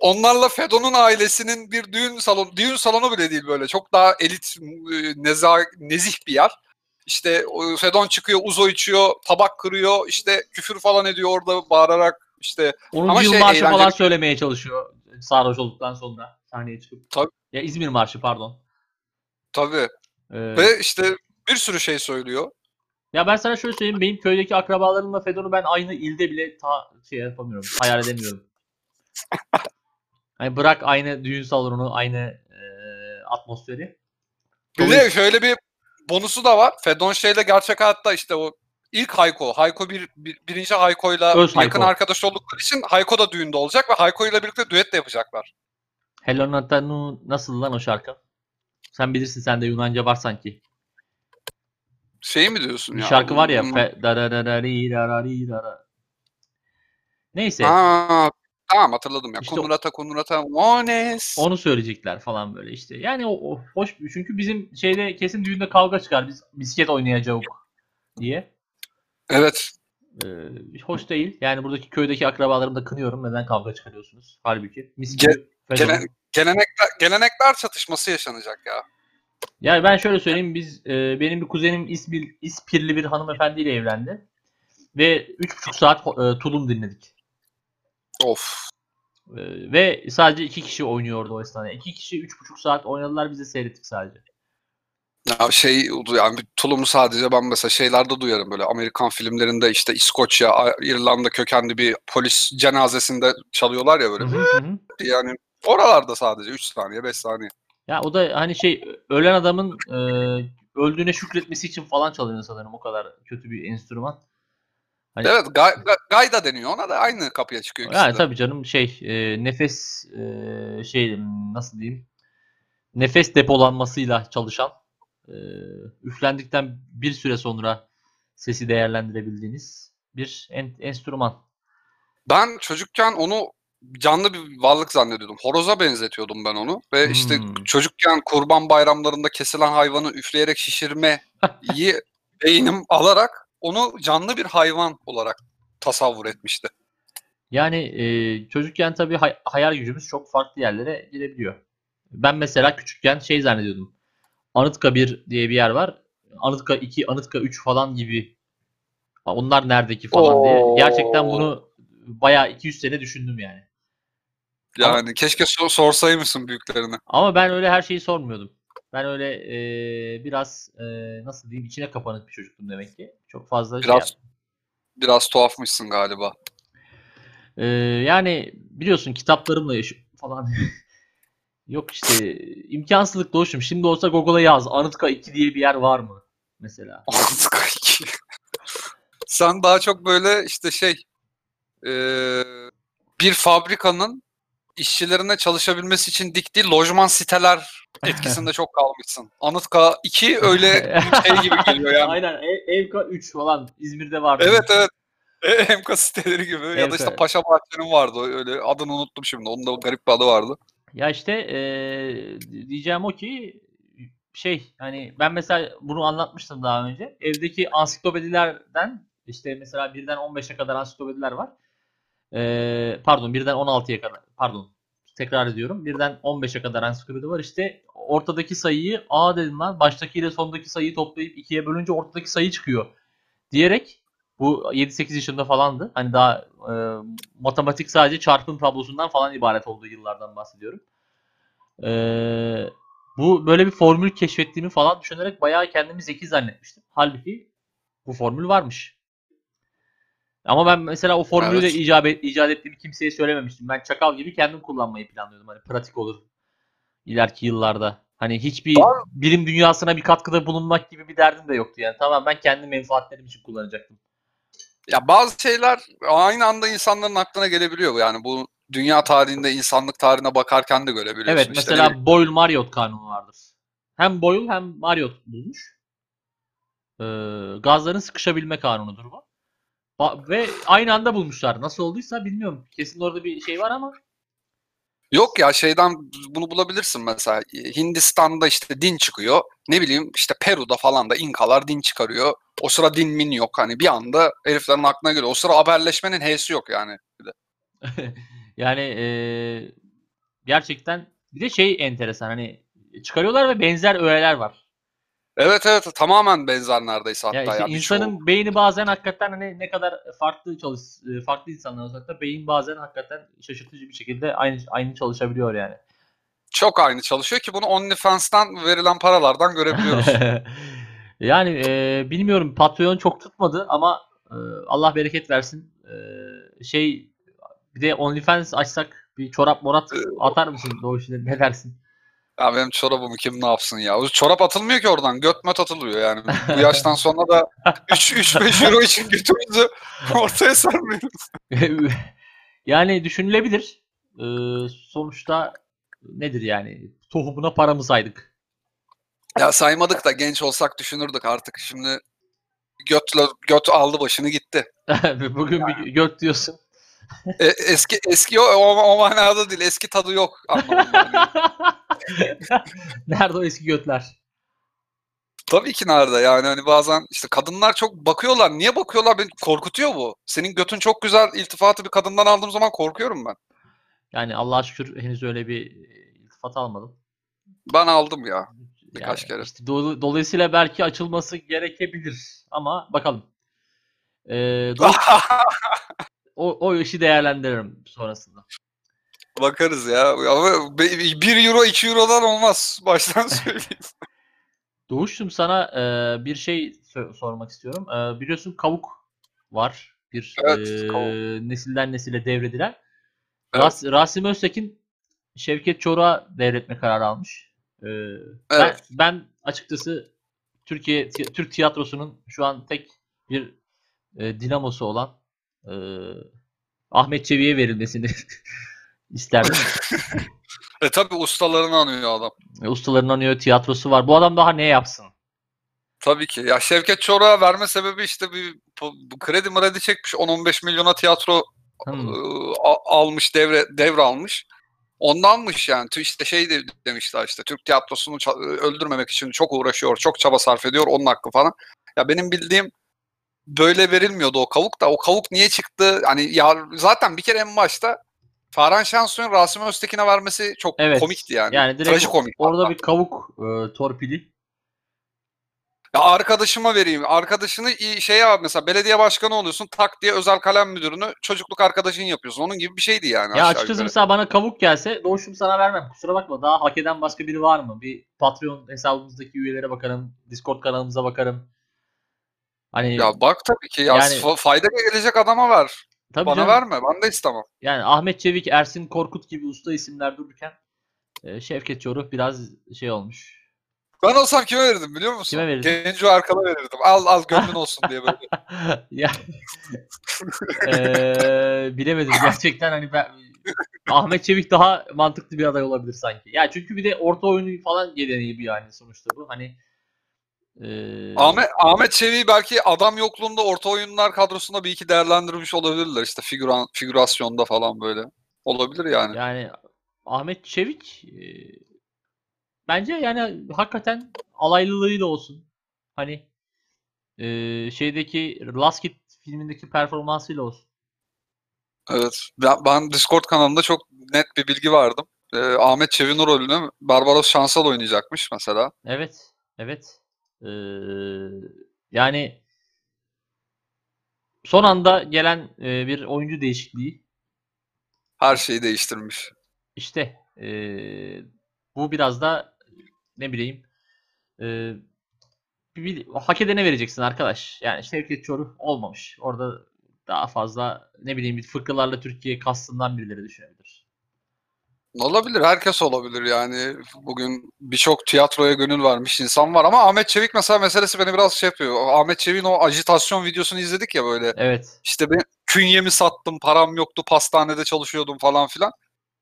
onlarla Fedon'un ailesinin bir düğün salonu, düğün salonu bile değil böyle. Çok daha elit, e, neza, nezih bir yer. İşte Fedon çıkıyor, uzo içiyor, tabak kırıyor, işte küfür falan ediyor orada bağırarak. işte 10. Ama yıl şey, marşı falan eğlenceli- söylemeye çalışıyor sarhoş olduktan sonra sahneye çıkıp. Tabii. Ya İzmir marşı pardon. tabii. Ee, Ve işte bir sürü şey söylüyor. Ya ben sana şöyle söyleyeyim. Benim köydeki akrabalarımla Fedon'u ben aynı ilde bile ta şey yapamıyorum. Hayal edemiyorum. Hani bırak aynı düğün salonu, aynı e, atmosferi. Bir de şöyle bir bonusu da var. Fedon şeyle gerçek hayatta işte o ilk Hayko. Hayko bir, bir birinci Hayko'yla Öz yakın Hayko. arkadaş oldukları için Hayko da düğünde olacak ve Hayko ile birlikte düet de yapacaklar. Hello Natanu nasıl lan o şarkı? Sen bilirsin sende Yunanca var sanki. Şey mi diyorsun Bir ya? şarkı var ya. Hmm. Fe, dararararirararirara. Neyse. Aa, tamam hatırladım ya. İşte- Konurata konurata mones. Onu söyleyecekler falan böyle işte. Yani o, o hoş bir çünkü bizim şeyde kesin düğünde kavga çıkar. Biz bisiklet oynayacağız diye. Evet. Ee, hoş değil. Yani buradaki köydeki akrabalarımı da kınıyorum. Neden kavga çıkarıyorsunuz? Halbuki. Mis gibi Fedon. Gele, gelenekler, gelenekler çatışması yaşanacak ya. Yani ben şöyle söyleyeyim. Biz e, benim bir kuzenim İspir, İspirli bir hanımefendiyle evlendi. Ve 3,5 saat e, tulum dinledik. Of. Ve sadece iki kişi oynuyordu o esnada. İki kişi 3,5 saat oynadılar. Biz de seyrettik sadece. Ya şey yani bir tulumu sadece ben mesela şeylerde duyarım böyle Amerikan filmlerinde işte İskoçya, İrlanda kökenli bir polis cenazesinde çalıyorlar ya böyle. Hı hı. Yani oralarda sadece 3 saniye 5 saniye. Ya o da hani şey ölen adamın e, öldüğüne şükretmesi için falan çalıyor sanırım o kadar kötü bir enstrüman. Hani, Evet gay, ga- gayda deniyor ona da aynı kapıya çıkıyor yani tabii canım şey e, nefes e, şey nasıl diyeyim nefes depolanmasıyla çalışan e, üflendikten bir süre sonra sesi değerlendirebildiğiniz bir en, enstrüman. Ben çocukken onu canlı bir varlık zannediyordum. Horoza benzetiyordum ben onu. Ve işte Hmm. çocukken kurban bayramlarında kesilen hayvanı üfleyerek şişirmeyi [LAUGHS] beynim alarak onu canlı bir hayvan olarak tasavvur etmişti. Yani e, çocukken tabii hay- hayal gücümüz çok farklı yerlere gidebiliyor. Ben mesela küçükken şey zannediyordum. Anıtka 1 diye bir yer var. Anıtka 2, Anıtka 3 falan gibi. Onlar neredeki falan diye. Oo. Gerçekten bunu bayağı 200 sene düşündüm yani. Yani keşke sor- sorsaymışsın büyüklerine. Ama ben öyle her şeyi sormuyordum. Ben öyle e, biraz e, nasıl diyeyim içine kapanık bir çocuktum demek ki. Çok fazla şey Biraz biraz tuhafmışsın galiba. Ee, yani biliyorsun kitaplarımla falan. [LAUGHS] Yok işte imkansızlık doğuşum. Şimdi olsa Google'a yaz. Anıtka 2 diye bir yer var mı? Mesela. [LAUGHS] Anıtka iki. Sen daha çok böyle işte şey eee, bir fabrikanın işçilerine çalışabilmesi için diktiği lojman siteler [LAUGHS] etkisinde çok kalmışsın. Anıtka 2 [LAUGHS] öyle bir şey gibi geliyor yani. Aynen. Ev, Evka 3 falan. İzmir'de vardı. Evet evet. E, Emka siteleri gibi ya da işte Paşa Bahçe'nin vardı öyle adını unuttum şimdi. Onun da garip bir adı vardı. Ya işte eee, diyeceğim o ki şey hani ben mesela bunu anlatmıştım daha önce. Evdeki ansiklopedilerden işte mesela birden 15'e kadar ansiklopediler var. Eee, pardon birden 16'ya kadar pardon tekrar ediyorum. Birden 15'e kadar ansiklopedi var. İşte ortadaki sayıyı A dedim lan baştakiyle sondaki sayıyı toplayıp ikiye bölünce ortadaki sayı çıkıyor diyerek bu 7-8 yaşında falandı. Hani daha e, matematik sadece çarpım tablosundan falan ibaret olduğu yıllardan bahsediyorum. E, bu böyle bir formül keşfettiğimi falan düşünerek bayağı kendimi zeki zannetmiştim. Halbuki bu formül varmış. Ama ben mesela o formülü de Evet. icat, icat ettiğimi kimseye söylememiştim. Ben çakal gibi kendim kullanmayı planlıyordum. Hani pratik olur ileriki yıllarda. Hani hiçbir Var. bilim dünyasına bir katkıda bulunmak gibi bir derdim de yoktu yani. Tamam ben kendi menfaatlerim için kullanacaktım. Ya bazı şeyler aynı anda insanların aklına gelebiliyor. Yani bu dünya tarihinde insanlık tarihine bakarken de görebiliyorsun. Evet İşte mesela ne bileyim, Boyle-Marriott kanunu vardır. Hem Boyle hem Marriott bulmuş. Ee, gazların sıkışabilme kanunudur bu. Ba- ve aynı anda bulmuşlar. Nasıl olduysa bilmiyorum. Kesin orada bir şey var ama Yok ya şeyden bunu bulabilirsin mesela. Hindistan'da işte din çıkıyor. Ne bileyim işte Peru'da falan da İnkalar din çıkarıyor. O sıra din min yok. Hani bir anda heriflerin aklına geliyor. O sıra haberleşmenin H'si yok yani. Bir de. [LAUGHS] yani ee, gerçekten bir de şey enteresan hani çıkarıyorlar ve benzer öğeler var. Evet evet tamamen benzer neredeyse hatta Ya ya. işte birçoğu. insanın beyni bazen hakikaten hani ne kadar farklı çalış e, farklı insanlar olsak da beyin bazen hakikaten şaşırtıcı bir şekilde aynı aynı çalışabiliyor yani. çok aynı çalışıyor ki bunu OnlyFans'tan verilen paralardan görebiliyoruz. [LAUGHS] yani e, bilmiyorum Patreon çok tutmadı ama e, Allah bereket versin. E, şey bir de OnlyFans açsak bir çorap morat atar mısın Doğuş'un ne dersin? Ya benim çorabımı kim ne yapsın ya? O çorap atılmıyor ki oradan. Göt möt atılıyor yani. Bu yaştan [LAUGHS] sonra da 3-5 euro için götümüzü ortaya sermiyoruz. [LAUGHS] yani düşünülebilir. E, sonuçta nedir yani? Tohumuna paramı saydık. Ya saymadık da genç olsak düşünürdük artık. Şimdi götle, göt aldı başını gitti. [LAUGHS] Bugün bir göt diyorsun. E, eski eski o, o, o manada değil. Eski tadı yok. Yani. [LAUGHS] Nerede o eski götler? Tabii ki nerede yani hani bazen işte kadınlar çok bakıyorlar. Niye bakıyorlar? Beni korkutuyor bu. Senin götün çok güzel iltifatı bir kadından aldığım zaman korkuyorum ben. Yani Allah'a şükür henüz öyle bir iltifat almadım. Ben aldım ya. Birkaç Yani kere. işte do- dolayısıyla belki açılması gerekebilir ama bakalım. Ee, do- [LAUGHS] o, o işi değerlendiririm sonrasında. Be- ya. Ama 1 euro 2 eurodan olmaz. Baştan [LAUGHS] söyleyeyim. Doğuş'cum sana e, bir şey sor- sormak istiyorum. E, biliyorsun kavuk var. Bir Evet, e, kavuk. nesilden nesile devredilen. Evet. Ras- Rasim Öztekin Şevket Çoruk'a devretme kararı almış. E, ben, Evet. ben açıkçası Türkiye Türk tiyatrosunun şu an tek bir e, dinamosu olan e, Ahmet Çebi'ye verilmesini [LAUGHS] isterdim. E tabi ustalarını anıyor adam. E, Ustaların anıyor, tiyatrosu var. Bu adam daha ne yapsın? Tabii ki. Ya Şevket Çoruk'a verme sebebi işte bir kredi mredi çekmiş. 10-15 milyona tiyatro Hmm. e, a- almış, devre devralmış. Ondanmış yani. İşte şey de demişler işte Türk tiyatrosunu ça- öldürmemek için çok uğraşıyor, çok çaba sarf ediyor. Onun hakkı falan. Ya benim bildiğim böyle verilmiyordu o kavuk da. O kavuk niye çıktı? Hani ya zaten bir kere en başta Farhan Şansoy'un Rasim Öztekin'e vermesi çok Evet. komikti yani. Yani direkt Trajikomik. orada hatta. bir kavuk e, torpili. Ya arkadaşıma vereyim. Arkadaşını şeye abi mesela belediye başkanı oluyorsun tak diye özel kalem müdürünü çocukluk arkadaşın yapıyorsun. Onun gibi bir şeydi yani Ya açıkçası yukarı. mesela bana kavuk gelse doğuşum sana vermem. Kusura bakma. Daha hak eden başka biri var mı? Bir Patreon hesabımızdaki üyelere bakarım. Discord kanalımıza bakarım. Hani Ya bak tabii ki ya Yani- fa- fayda gelecek adama ver. tabii Bana canım, verme. Ben de istemem. yani Ahmet Çevik, Ersin Korkut gibi usta isimler dururken e, Şevket Çoruk biraz şey olmuş. Ben olsam kime verirdim biliyor musun? Kime verirdin? Genco arkada verirdim. Al al gönlün [LAUGHS] olsun diye böyle. [LAUGHS] ya Eee, bilemedim [LAUGHS] gerçekten hani ben Ahmet Çevik daha mantıklı bir aday olabilir sanki. Ya çünkü bir de orta oyunu falan geleneği bir yani sonuçta bu. Hani Ee, Ahmet, Ahmet Çevik'i belki adam yokluğunda orta oyunlar kadrosunda bir iki değerlendirmiş olabilirler. işte figüran, figürasyonda falan böyle. Olabilir yani. Yani Ahmet Çevik e, bence yani hakikaten alaylılığıyla olsun. Hani e, şeydeki Last Kid filmindeki performansıyla olsun. Evet. Ben, ben Discord kanalında çok net bir bilgi vardım. Ee, Ahmet Çevik'in rolünü Barbaros Şansal oynayacakmış mesela. Evet. Evet. Ee, yani son anda gelen e, bir oyuncu değişikliği. Her şeyi değiştirmiş. İşte e, bu biraz da ne bileyim e, bir, hak edene vereceksin arkadaş. Yani Şevket Çoruh olmamış. Orada daha fazla ne bileyim bir fıkralarla Türkiye kastından birileri düşünebilir. Olabilir. Herkes olabilir yani. Bugün birçok tiyatroya gönül vermiş insan var ama Ahmet Çevik mesela meselesi beni biraz şey yapıyor. Ahmet Çevik'in o ajitasyon videosunu izledik ya böyle. Evet. İşte ben künyemi sattım, param yoktu, pastanede çalışıyordum falan filan.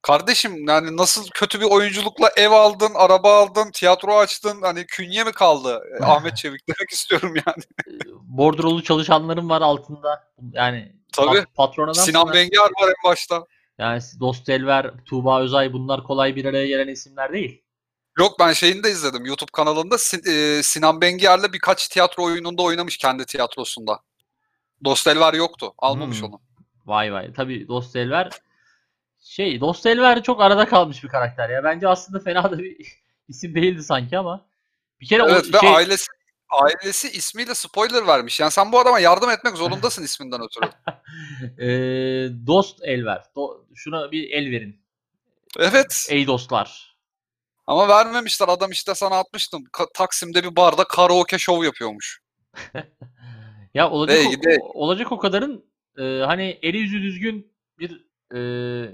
Kardeşim yani nasıl kötü bir oyunculukla ev aldın, araba aldın, tiyatro açtın. Hani künye mi kaldı? E, [LAUGHS] Ahmet Çevik demek istiyorum yani. E, Bordrolu çalışanların var altında. Yani Tabii. pat- patron adamsın Sinan ha. Bengiar var en başta. Yani Dost Elver, Tuğba Özay bunlar kolay bir araya gelen isimler değil. Yok ben şeyini de izledim YouTube kanalında. Sin- e, Sinan Bengiar'la birkaç tiyatro oyununda oynamış kendi tiyatrosunda. Dostelver yoktu. Almamış Hmm. onu. Vay vay. Tabii Dost Elver şey Dost Elver çok arada kalmış bir karakter ya. Bence aslında fena da bir [LAUGHS] isim değildi sanki ama bir kere Evet o ve şey ailesi ailesi ismiyle spoiler vermiş. Yani sen bu adama yardım etmek zorundasın [LAUGHS] isminden ötürü. eee, Dost Elver. Do- şuna bir el verin. Evet. Ey dostlar. Ama vermemişler. Adam işte sana atmıştım. Ka- Taksim'de bir barda karaoke şov yapıyormuş. [LAUGHS] Ya olacak Değil, o, değil. olacak o kadarın e, hani eli yüzü düzgün bir e,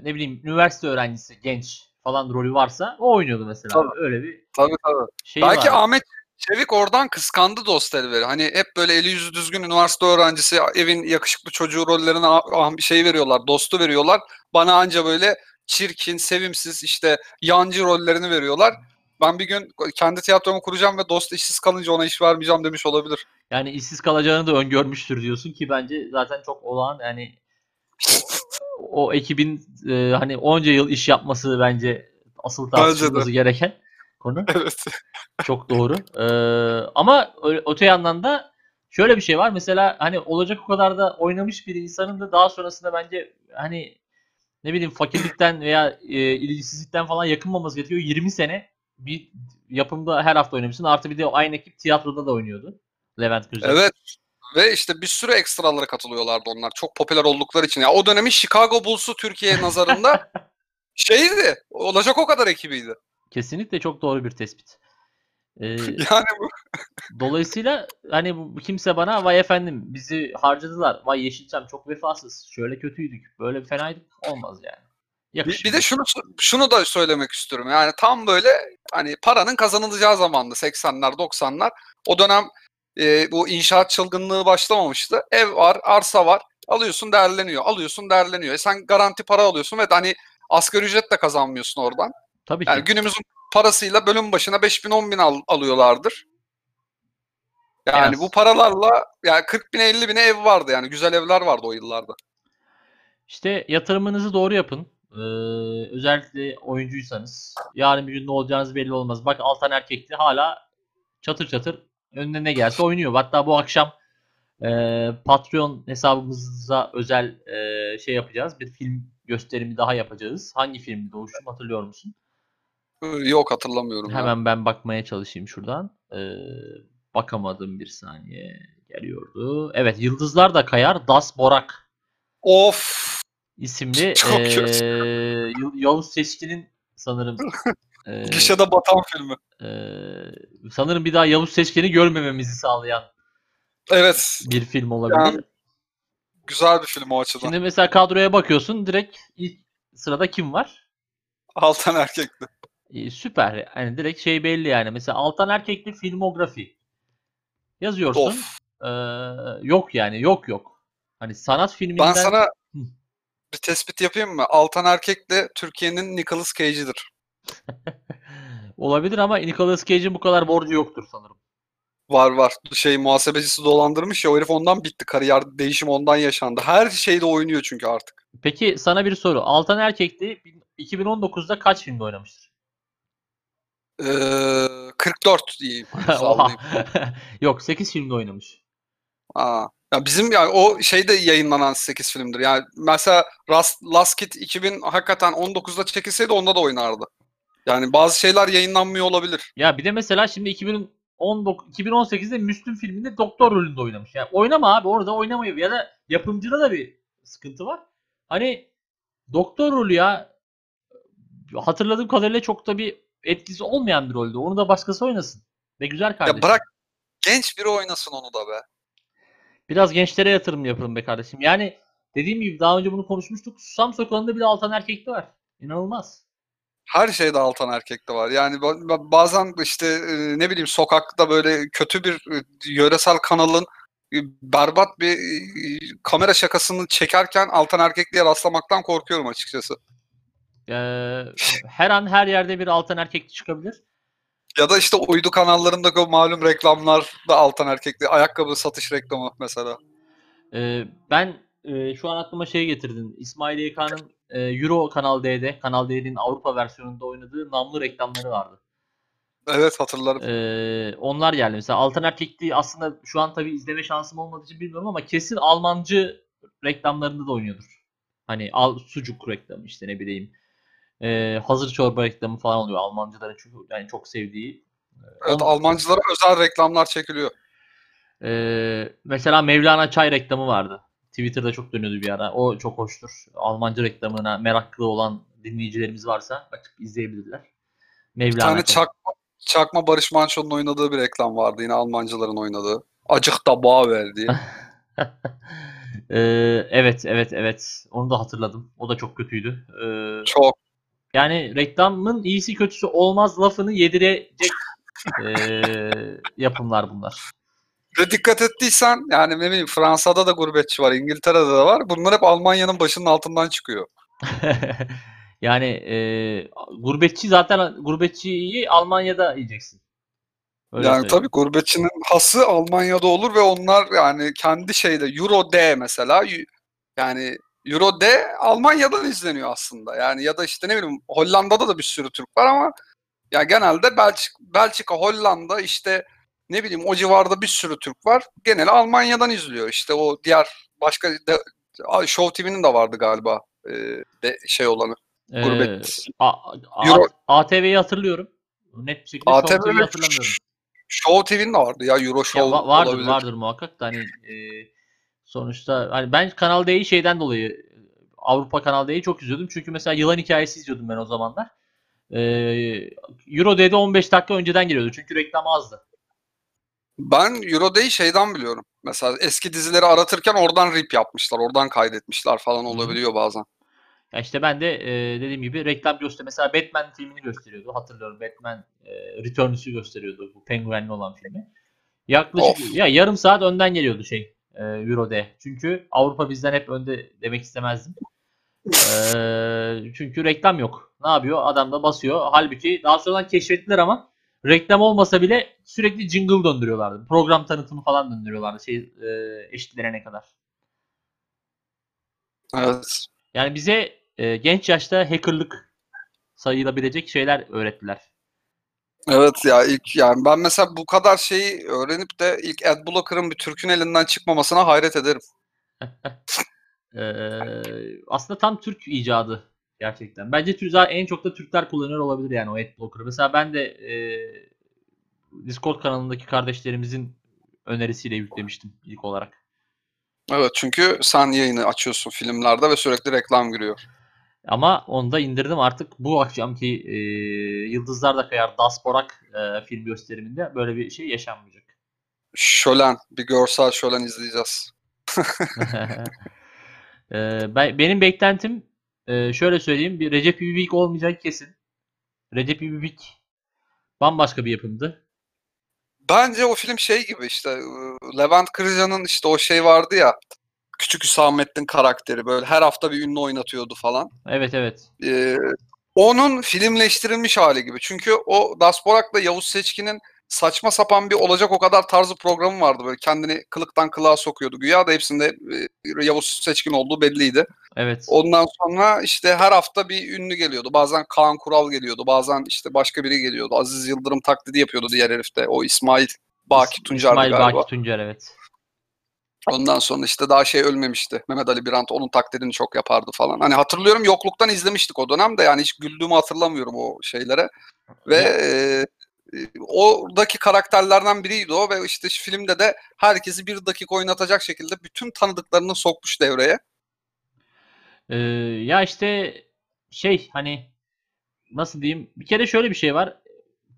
ne bileyim üniversite öğrencisi genç falan rolü varsa o oynuyordu mesela. Tabii. Öyle bir Tabii tabii. şey Belki var. Ahmet Çevik oradan kıskandı Dostelver'i. Hani hep böyle eli yüzü düzgün üniversite öğrencisi, evin yakışıklı çocuğu rollerine ah- şey veriyorlar, dostu veriyorlar. Bana anca böyle çirkin, sevimsiz işte yancı rollerini veriyorlar. Ben bir gün kendi tiyatromu kuracağım ve dost işsiz kalınca ona iş vermeyeceğim demiş olabilir. Yani işsiz kalacağını da öngörmüştür diyorsun ki bence zaten çok olağan yani o, o ekibin e, hani onca yıl iş yapması bence asıl tartışılması gereken konu. [LAUGHS] evet. Çok doğru. Ee, ama öte yandan da şöyle bir şey var. Mesela hani olacak o kadar da oynamış bir insanın da daha sonrasında bence hani ne bileyim fakirlikten veya e, ilgisizlikten falan yakınmaması gerekiyor. 20 sene bir yapımda her hafta oynamışsın. Artı bir de aynı ekip tiyatroda da oynuyordu. Levent Güzel. Evet. Ve işte bir sürü ekstralara katılıyorlardı onlar. Çok popüler oldukları için. Ya o dönemin Chicago Bulls'u Türkiye nazarında [LAUGHS] şeydi. Olacak o kadar ekibiydi. Kesinlikle çok doğru bir tespit. Ee, [LAUGHS] Yani bu Dolayısıyla hani bu kimse bana vay efendim bizi harcadılar. Vay Yeşilçam çok vefasız. Şöyle kötüydük. Böyle fenaydık. Olmaz yani. Bir, Yakışmıyor. bir de şunu şunu da söylemek istiyorum. Yani tam böyle hani paranın kazanılacağı zamandı 80'ler 90'lar. O dönem e, bu inşaat çılgınlığı başlamamıştı. Ev var, arsa var. Alıyorsun değerleniyor. Alıyorsun değerleniyor. E sen garanti para alıyorsun ve hani asgari ücret de kazanmıyorsun oradan. Tabii ki. Yani günümüzün parasıyla bölüm başına 5000 bin 10 bin al- alıyorlardır. Yani az. bu paralarla yani 40 bin 50 bine ev vardı yani güzel evler vardı o yıllarda. İşte yatırımınızı doğru yapın. Ee, özellikle oyuncuysanız. Yarın bir gün ne olacağınız belli olmaz. Bak Altan Erkekli hala çatır çatır önüne ne gelse oynuyor. Hatta bu akşam e, Patreon hesabımıza özel e, şey yapacağız. Bir film gösterimi daha yapacağız. Hangi filmdi Doğuş'um hatırlıyor musun? Yok hatırlamıyorum. ya. Hemen ben bakmaya çalışayım şuradan. Ee, bakamadım bir saniye. Geliyordu. Evet Yıldızlar da Kayar. Das Borak Of isimli Çok kötü. Ya- Yavuz Seçkin'in sanırım [LAUGHS] ee, gişede batan filmi. ee, sanırım bir daha Yavuz Seçkin'i görmememizi sağlayan Evet bir film olabilir. Yani güzel bir film o açıdan. Şimdi mesela kadroya bakıyorsun direkt ilk sırada kim var? Altan erkekli. Ee, süper. Yani direkt şey belli yani. Mesela Altan Erkekli filmografi yazıyorsun. Of. Ee, yok yani yok yok. Hani sanat filminden Ben sana Hı. bir tespit yapayım mı? Altan erkekle Türkiye'nin Nicolas Cage'idir. [LAUGHS] olabilir ama Nicolas Cage'in bu kadar borcu yoktur sanırım. Var var. Şey muhasebecisi dolandırmış ya o herif ondan bitti. Kariyer değişimi ondan yaşandı. Her şeyde oynuyor çünkü artık. Peki sana bir soru. Altan Erkekli 2019'da kaç filmde oynamıştır? Ee, 44 diyeyim. [LAUGHS] [LAUGHS] Yok 8 filmde oynamış. Aa. Ya bizim yani o şeyde yayınlanan 8 filmdir. Yani mesela Last, Last Kid 2000 hakikaten 19'da çekilseydi onda da oynardı. Yani bazı şeyler yayınlanmıyor olabilir. Ya bir de mesela şimdi 2019 2018'de Müslüm filminde doktor rolünde oynamış. Yani oynama abi orada oynamayı ya da yapımcıda da bir sıkıntı var. Hani doktor rolü ya hatırladığım kadarıyla çok da bir etkisi olmayan bir roldü. Onu da başkası oynasın. Ve güzel kardeşim. Ya bırak genç biri oynasın onu da be. Biraz gençlere yatırım yapalım be kardeşim. Yani dediğim gibi daha önce bunu konuşmuştuk. Susam Sokağı'nda bile Altan Erkekli var. İnanılmaz. Her şeyde altan erkekte var. Yani ba- ba- bazen işte e, ne bileyim sokakta böyle kötü bir e, yöresel kanalın e, berbat bir kamera şakasını çekerken altan erkekliğe rastlamaktan korkuyorum açıkçası. Ee, her an her yerde bir Altan Erkekli çıkabilir. Ya da işte uydu kanallarındaki o malum reklamlar da altan erkekli. Ayakkabı satış reklamı mesela. Ee, ben e, şu an aklıma şey getirdin. İsmail YK'nın e, Euro Kanal D'de, Kanal D'nin Avrupa versiyonunda oynadığı namlu reklamları vardı. Evet hatırlarım. Ee, onlar geldi. Mesela Altan Erkekli aslında şu an tabii izleme şansım olmadığı için bilmiyorum ama kesin Almancı reklamlarında da oynuyordur. Hani al sucuk reklamı işte ne bileyim. Ee, hazır çorba reklamı falan oluyor Almancıların çünkü yani çok sevdiği. Evet On- Almancılara özel reklamlar çekiliyor. Ee, mesela Mevlana Çay reklamı vardı. Twitter'da çok dönüyordu bir ara. O çok hoştur. Almancı reklamına meraklı olan dinleyicilerimiz varsa açıp izleyebilirler. Bir Mevlana tane Çay. çakma, çakma Barış Manço'nun oynadığı bir reklam vardı yine Almancıların oynadığı. Acık da bağ verdiği. [LAUGHS] Ee, evet, evet, evet. Onu da hatırladım. O da çok kötüydü. Ee, Çok. Yani reklamın iyisi kötüsü olmaz lafını yedirecek ee, yapımlar bunlar. Ve dikkat ettiysen yani ne bileyim Fransa'da da gurbetçi var, İngiltere'de de var. Bunlar hep Almanya'nın başının altından çıkıyor. [LAUGHS] yani e, gurbetçi zaten gurbetçiyi Almanya'da yiyeceksin. Öyle yani söyleyeyim. tabii gurbetçinin hası Almanya'da olur ve onlar yani kendi şeyde Euro D mesela yani Euro D Almanya'dan izleniyor aslında. Yani ya da işte ne bileyim Hollanda'da da bir sürü Türk var ama ya genelde Belçika, Belçika, Hollanda işte ne bileyim o civarda bir sürü Türk var. Geneli Almanya'dan izliyor. İşte o diğer başka de, Show TV'nin de vardı galiba e, de şey olanı. Ee, Gurbet. Euro- ATV'yi hatırlıyorum. Net bir şekilde Show ATV TV'yi ve hatırlamıyorum. Show TV'nin de vardı ya Euro Ya Show va- vardır olabilir. vardır muhakkak da hani e, sonuçta hani ben Kanal D'yi şeyden dolayı Avrupa Kanal D'yi çok izliyordum. Çünkü mesela yılan hikayesi izliyordum ben o zamanlar. E, Euro D'de 15 dakika önceden geliyordu. Çünkü reklam azdı. Ben Eurode'yi şeyden biliyorum. Mesela eski dizileri aratırken oradan rip yapmışlar, oradan kaydetmişler falan Hı hı. olabiliyor bazen. Ya işte ben de e, dediğim gibi reklam göster. Mesela Batman filmini gösteriyordu. Hatırlıyorum Batman e, Returns'ü gösteriyordu. Bu penguenli olan filmi. Yaklaşık Of. ya yarım saat önden geliyordu şey e, Euro D. Çünkü Avrupa bizden hep önde demek istemezdim. E, çünkü reklam yok. Ne yapıyor? Adam da basıyor. Halbuki daha sonradan keşfettiler ama reklam olmasa bile sürekli jingle döndürüyorlardı. Program tanıtımı falan döndürüyorlardı şey e, eşitlenene kadar. Evet. Yani bize e, genç yaşta hackerlık sayılabilecek şeyler öğrettiler. Evet ya ilk yani ben mesela bu kadar şeyi öğrenip de ilk Adblocker'ın bir Türk'ün elinden çıkmamasına hayret ederim. [LAUGHS] E, aslında tam Türk icadı gerçekten. Bence Türk zaten en çok da Türkler kullanıyor olabilir yani o adblocker'ı. Mesela ben de e, Discord kanalındaki kardeşlerimizin önerisiyle yüklemiştim ilk olarak. Evet çünkü sen yayını açıyorsun filmlerde ve sürekli reklam giriyor. Ama onu da indirdim artık bu akşamki e, Yıldızlar da Kayar Dasporak e, film gösteriminde böyle bir şey yaşanmayacak. Şölen, bir görsel şölen izleyeceğiz. Ee, [LAUGHS] ben, benim beklentim e, şöyle söyleyeyim bir Recep İvedik olmayacak kesin. Recep İvedik bambaşka bir yapımdı. Bence o film şey gibi işte e, Levent Kırca'nın işte o şey vardı ya Küçük Hüsamettin karakteri böyle her hafta bir ünlü oynatıyordu falan. Evet evet. Ee, onun filmleştirilmiş hali gibi. Çünkü o Dasporak'la Yavuz Seçkin'in saçma sapan bir olacak o kadar tarzı programı vardı böyle kendini kılıktan kılığa sokuyordu. Güya da hepsinde e, Yavuz Seçkin olduğu belliydi. Evet. Ondan sonra işte her hafta bir ünlü geliyordu. Bazen Kaan Kural geliyordu. Bazen işte başka biri geliyordu. Aziz Yıldırım taklidi yapıyordu diğer herifte. O İsmail Baki İsmail galiba. Baki Tuncer evet. Ondan sonra işte daha şey ölmemişti. Mehmet Ali Birant onun taklidini çok yapardı falan. Hani hatırlıyorum yokluktan izlemiştik o dönemde. Yani hiç güldüğümü hatırlamıyorum o şeylere. Ve e, e, oradaki karakterlerden biriydi o ve işte filmde de herkesi bir dakika oynatacak şekilde bütün tanıdıklarını sokmuş devreye. Ee, ya işte şey hani nasıl diyeyim bir kere şöyle bir şey var.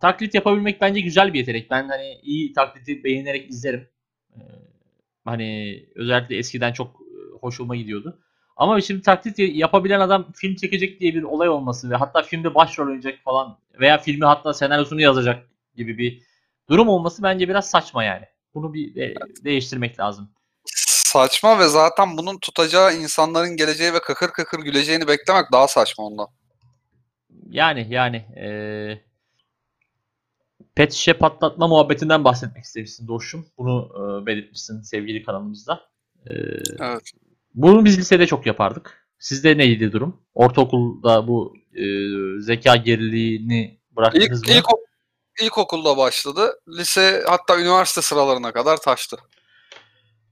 Taklit yapabilmek bence güzel bir yetenek. Ben hani iyi taklidi beğenerek izlerim. Ee, hani özellikle eskiden çok e, hoşuma gidiyordu. Ama şimdi taklit yapabilen adam film çekecek diye bir olay olması ve hatta filmde başrol oynayacak falan veya filmi hatta senaryosunu yazacak gibi bir durum olması bence biraz saçma yani. Bunu bir de- değiştirmek lazım. Saçma ve zaten bunun tutacağı insanların geleceği ve kakır kakır güleceğini beklemek daha saçma ondan. Yani yani eee pet şişe patlatma muhabbetinden bahsetmek istemişsin Doğuş'um. Bunu eee, belirtmişsin sevgili kanalımızda. Eee, Evet. bunu biz lisede çok yapardık. Sizde neydi durum? Ortaokulda bu eee, zeka geriliğini bıraktınız İlk, mı? ilk, ilkokulda başladı. Lise hatta üniversite sıralarına kadar taştı.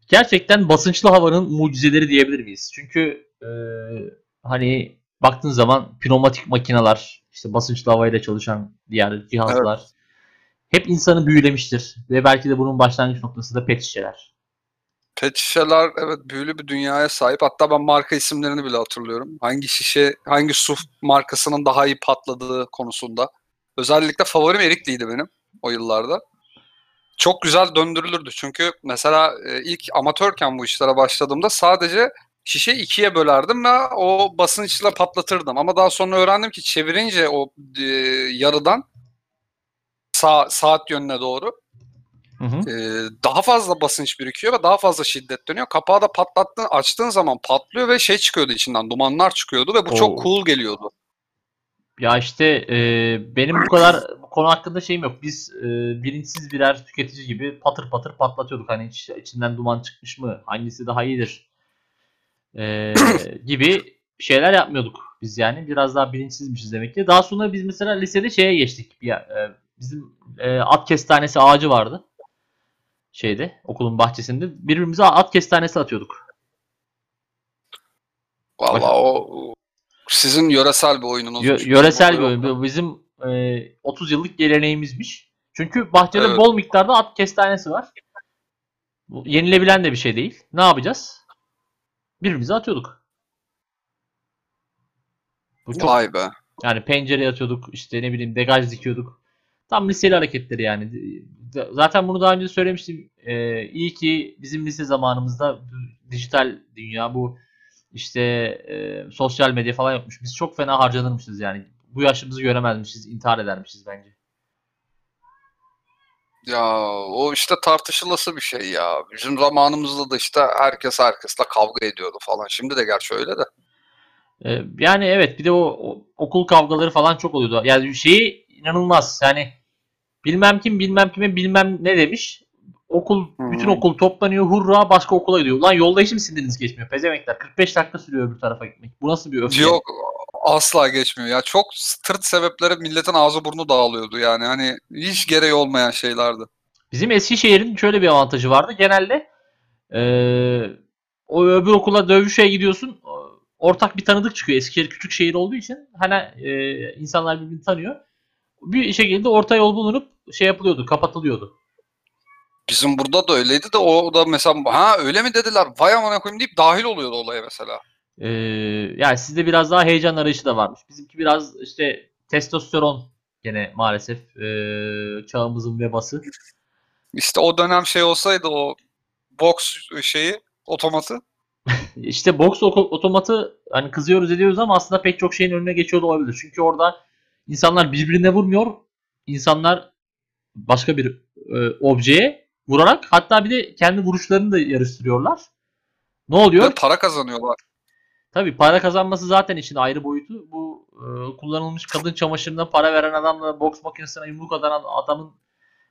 Gerçekten basınçlı havanın mucizeleri diyebilir miyiz? Çünkü eee, hani baktığın zaman pneumatik makineler, işte basınçlı havayla çalışan diğer cihazlar hep insanı büyülemiştir. Ve belki de bunun başlangıç noktası da pet şişeler. Pet şişeler evet büyülü bir dünyaya sahip. Hatta ben marka isimlerini bile hatırlıyorum. Hangi şişe, hangi su markasının daha iyi patladığı konusunda. Özellikle favorim Erikli'ydi benim o yıllarda. Çok güzel döndürülürdü. Çünkü mesela e, ilk amatörken bu işlere başladığımda sadece şişe ikiye bölerdim ve o basınçla patlatırdım. Ama daha sonra öğrendim ki çevirince o e, yarıdan sağ, saat yönüne doğru Hı hı. ee, daha fazla basınç birikiyor ve daha fazla şiddet dönüyor. Kapağı da patlattığın, açtığın zaman patlıyor ve şey çıkıyordu içinden, dumanlar çıkıyordu ve bu Oo. çok cool geliyordu. Ya işte eee, benim bu kadar bu konu hakkında şeyim yok. Biz eee, bilinçsiz birer tüketici gibi patır patır patlatıyorduk. Hani iç- içinden duman çıkmış mı? Hangisi daha iyidir? Eee, gibi şeyler yapmıyorduk biz yani. Biraz daha bilinçsizmişiz demek ki. Daha sonra biz mesela lisede şeye geçtik. Bir, eee, bizim eee, at kestanesi ağacı vardı. Şeyde okulun bahçesinde. Birbirimize at kestanesi atıyorduk. Vallahi Bak- o sizin yöresel bir oyununuz. Yö- yöresel bir oyun. Bizim eee, 30 yıllık geleneğimizmiş. Çünkü bahçede Evet. bol miktarda at kestanesi var. Bu yenilebilen de bir şey değil. Ne yapacağız? Birbirimize atıyorduk. Bu çok Vay be. yani pencereye atıyorduk, işte ne bileyim degaj dikiyorduk. Tam liseli hareketleri yani. Zaten bunu daha önce söylemiştim. Ee, iyi ki bizim lise zamanımızda dijital dünya bu işte e, sosyal medya falan yokmuş. Biz çok fena harcanırmışız yani. Bu yaşımızı göremezmişiz, intihar edermişiz bence. Ya o işte tartışılası bir şey ya. Bizim zamanımızda da işte herkes herkesle kavga ediyordu falan. Şimdi de gerçi öyle de. Ee, yani evet bir de o, o okul kavgaları falan çok oluyordu. Yani şeyi inanılmaz. Yani bilmem kim bilmem kime bilmem ne demiş. Okul Hı. bütün okul toplanıyor hurra başka okula gidiyor. Ulan yolda hiç mi siniriniz geçmiyor? Pezemekler 45 dakika sürüyor öbür tarafa gitmek. Bu nasıl bir öfke? Yok asla geçmiyor ya. Çok tırt sebeplere milletin ağzı burnu dağılıyordu yani. Hani hiç gereği olmayan şeylerdi. Bizim Eskişehir'in şöyle bir avantajı vardı. Genelde eee, o öbür okula dövüşe gidiyorsun. Ortak bir tanıdık çıkıyor. Eskişehir küçük şehir olduğu için hani eee, insanlar birbirini tanıyor. Bir şekilde orta yol bulunup şey yapılıyordu, kapatılıyordu. Bizim burada da öyleydi de o da mesela ha öyle mi dediler vay amına koyayım deyip dahil oluyordu olaya mesela. Eee, yani sizde biraz daha heyecan arayışı da varmış. Bizimki biraz işte testosteron gene maalesef eee, çağımızın vebası. İşte o dönem şey olsaydı o box şeyi otomatı [LAUGHS] İşte oko- otomatı hani kızıyoruz ediyoruz ama aslında pek çok şeyin önüne geçiyor olabilir. Çünkü orada insanlar birbirine vurmuyor. İnsanlar başka bir e, objeye vurarak hatta bir de kendi vuruşlarını da yarıştırıyorlar. Ne oluyor? ve para kazanıyorlar. Tabii para kazanması zaten için ayrı boyutu. Bu e, kullanılmış kadın çamaşırına para veren adamla boks makinesine yumruk atan adamın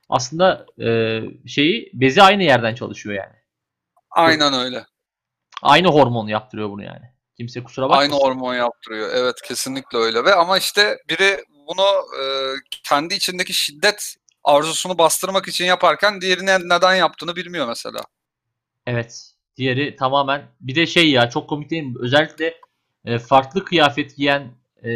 aslında e, şeyi bezi aynı yerden çalışıyor yani. Aynen öyle. Aynı hormon yaptırıyor bunu yani. Kimse kusura bakmasın. Aynı hormon yaptırıyor. Evet kesinlikle öyle. Ve ama işte biri bunu e, kendi içindeki şiddet arzusunu bastırmak için yaparken diğerine neden yaptığını bilmiyor mesela. Evet. Diğeri tamamen bir de şey ya çok komik değil mi? Özellikle e, farklı kıyafet giyen e,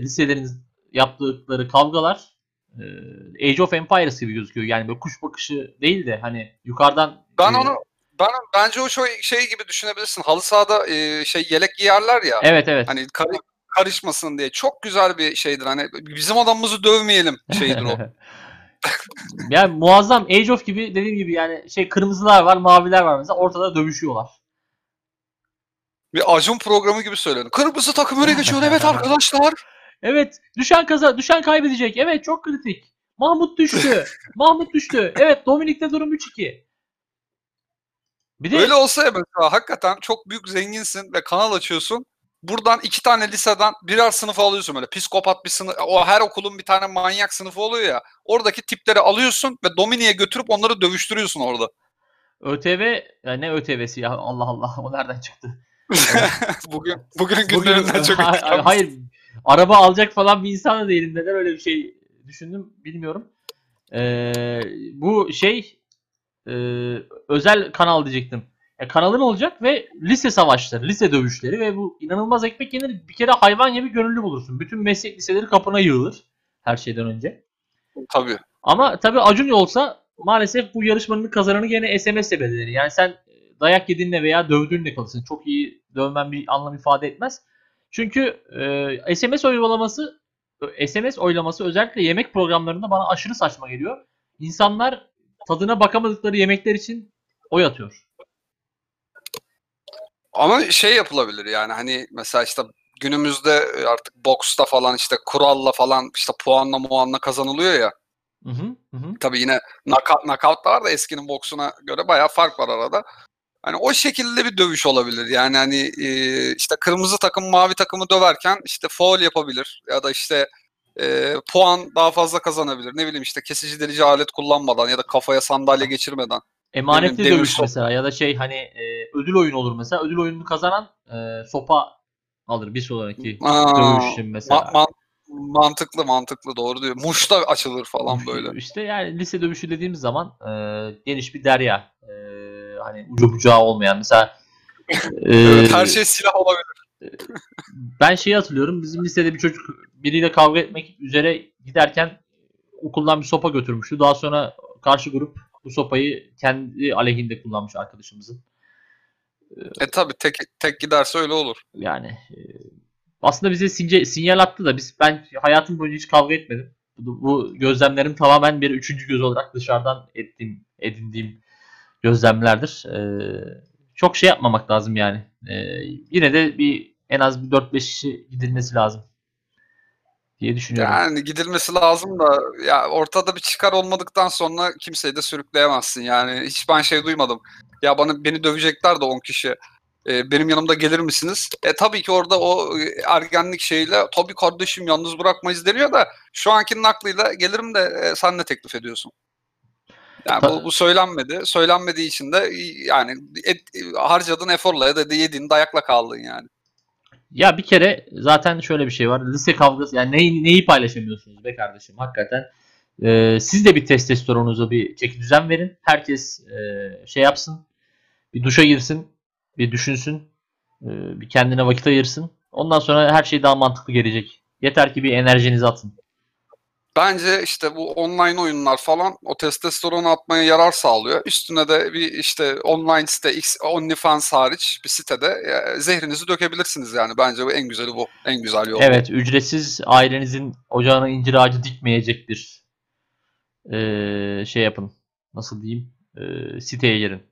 liselerin yaptıkları kavgalar e, Age of Empires gibi gözüküyor. Yani böyle kuş bakışı değil de hani yukarıdan Ben e, onu ben bence o şey, şey gibi düşünebilirsin. Halı sahada e, şey yelek giyerler ya. Evet evet. Hani kar- karışmasın diye. Çok güzel bir şeydir. Hani bizim adamımızı dövmeyelim şeydir o. [LAUGHS] yani muazzam Age of gibi dediğim gibi yani şey kırmızılar var, maviler var mesela ortada dövüşüyorlar. bir Acun programı gibi söyledim. Kırmızı takım öne geçiyor. Evet [LAUGHS] arkadaşlar. Evet, düşen kaza düşen kaybedecek. Evet, çok kritik. Mahmut düştü. [LAUGHS] Mahmut düştü. Evet, Dominik'te durum 3-2. Bir de Öyle olsa ya mesela hakikaten çok büyük zenginsin ve kanal açıyorsun. Buradan iki tane liseden birer sınıf alıyorsun böyle. Psikopat bir sınıf. O her okulun bir tane manyak sınıfı oluyor ya. Oradaki tipleri alıyorsun ve Domini'ye götürüp onları dövüştürüyorsun orada. ÖTV ya ne ÖTV'si ya Allah Allah o nereden çıktı? [LAUGHS] bugün bugün günlerinden çok Ha- hayır araba alacak falan bir insan da değilim. Neden öyle bir şey düşündüm bilmiyorum. Ee, bu şey e, özel kanal diyecektim. Ya kanalın olacak ve lise savaşları, lise dövüşleri ve bu inanılmaz ekmek yenir. Bir kere hayvan gibi gönüllü bulursun. Bütün meslek liseleri kapına yığılır her şeyden önce. Tabii. Ama tabii Acun olsa maalesef bu yarışmanın kazananı gene SMS belirlenir. Yani sen dayak yediğinle veya dövdüğünle kalırsın. Çok iyi dövmen bir anlam ifade etmez. Çünkü e, SMS oylamaması SMS oylaması özellikle yemek programlarında bana aşırı saçma geliyor. İnsanlar tadına bakamadıkları yemekler için oy atıyor. Ama şey yapılabilir yani hani mesela işte günümüzde artık boksta falan işte kuralla falan işte puanla muanla kazanılıyor ya. Hı hı, hı hı. Tabii yine knockout, knockout da var da eskinin boksuna göre bayağı fark var arada. Hani o şekilde bir dövüş olabilir. Yani hani e, işte kırmızı takım mavi takımı döverken işte foul yapabilir ya da işte e, puan daha fazla kazanabilir. Ne bileyim işte kesici delici alet kullanmadan ya da kafaya sandalye geçirmeden. Emanetli demir dövüş mesela ya da şey hani e, ödül oyun olur mesela. Ödül oyununu kazanan e, sopa alır bir sonraki Aa, dövüşün mesela. ma- man- mantıklı mantıklı doğru diyor. Muşta açılır falan böyle. İşte yani lise dövüşü dediğimiz zaman e, geniş bir derya. E, hani ucu bucağı olmayan mesela e, Evet, her şey silah olabilir. Ben şeyi hatırlıyorum. Bizim lisede bir çocuk biriyle kavga etmek üzere giderken okuldan bir sopa götürmüştü. Daha sonra karşı grup bu sopayı kendi aleyhinde kullanmış arkadaşımızın. E tabi tek, tek giderse öyle olur. Yani e, aslında bize since, sinyal attı da biz ben hayatım boyunca hiç kavga etmedim. Bu, bu gözlemlerim tamamen bir üçüncü göz olarak dışarıdan ettiğim, edindiğim gözlemlerdir. E, çok şey yapmamak lazım yani. E, yine de bir en az bir 4-5 kişi gidilmesi lazım diye düşünüyorum. Yani gidilmesi lazım da ya ortada bir çıkar olmadıktan sonra kimseyi de sürükleyemezsin. Yani hiç ben şey duymadım. Ya bana beni dövecekler de 10 kişi. E, benim yanımda gelir misiniz? E tabii ki orada o e, ergenlik şeyle tabii kardeşim yalnız bırakmayız deniyor da şu ankinin aklıyla gelirim de e, sen ne teklif ediyorsun? Yani bu, bu söylenmedi. Söylenmediği için de yani et, harcadığın eforla ya da yediğin dayakla kaldın yani. Ya bir kere zaten şöyle bir şey var. Lise kavgası yani neyi, neyi paylaşamıyorsunuz be kardeşim hakikaten. Ee, siz de bir testosteronunuza bir çeki düzen verin. Herkes e, şey yapsın. Bir duşa girsin. Bir düşünsün. e, bir kendine vakit ayırsın. Ondan sonra her şey daha mantıklı gelecek. Yeter ki bir enerjinizi atın. Bence işte bu online oyunlar falan o testosteronu atmaya yarar sağlıyor. Üstüne de bir işte online site OnlyFans hariç bir sitede e, zehrinizi dökebilirsiniz yani. Bence bu en güzeli bu. En güzel yol. Evet ücretsiz ailenizin ocağına incir ağacı dikmeyecek bir e, şey yapın. Nasıl diyeyim? E, siteye girin.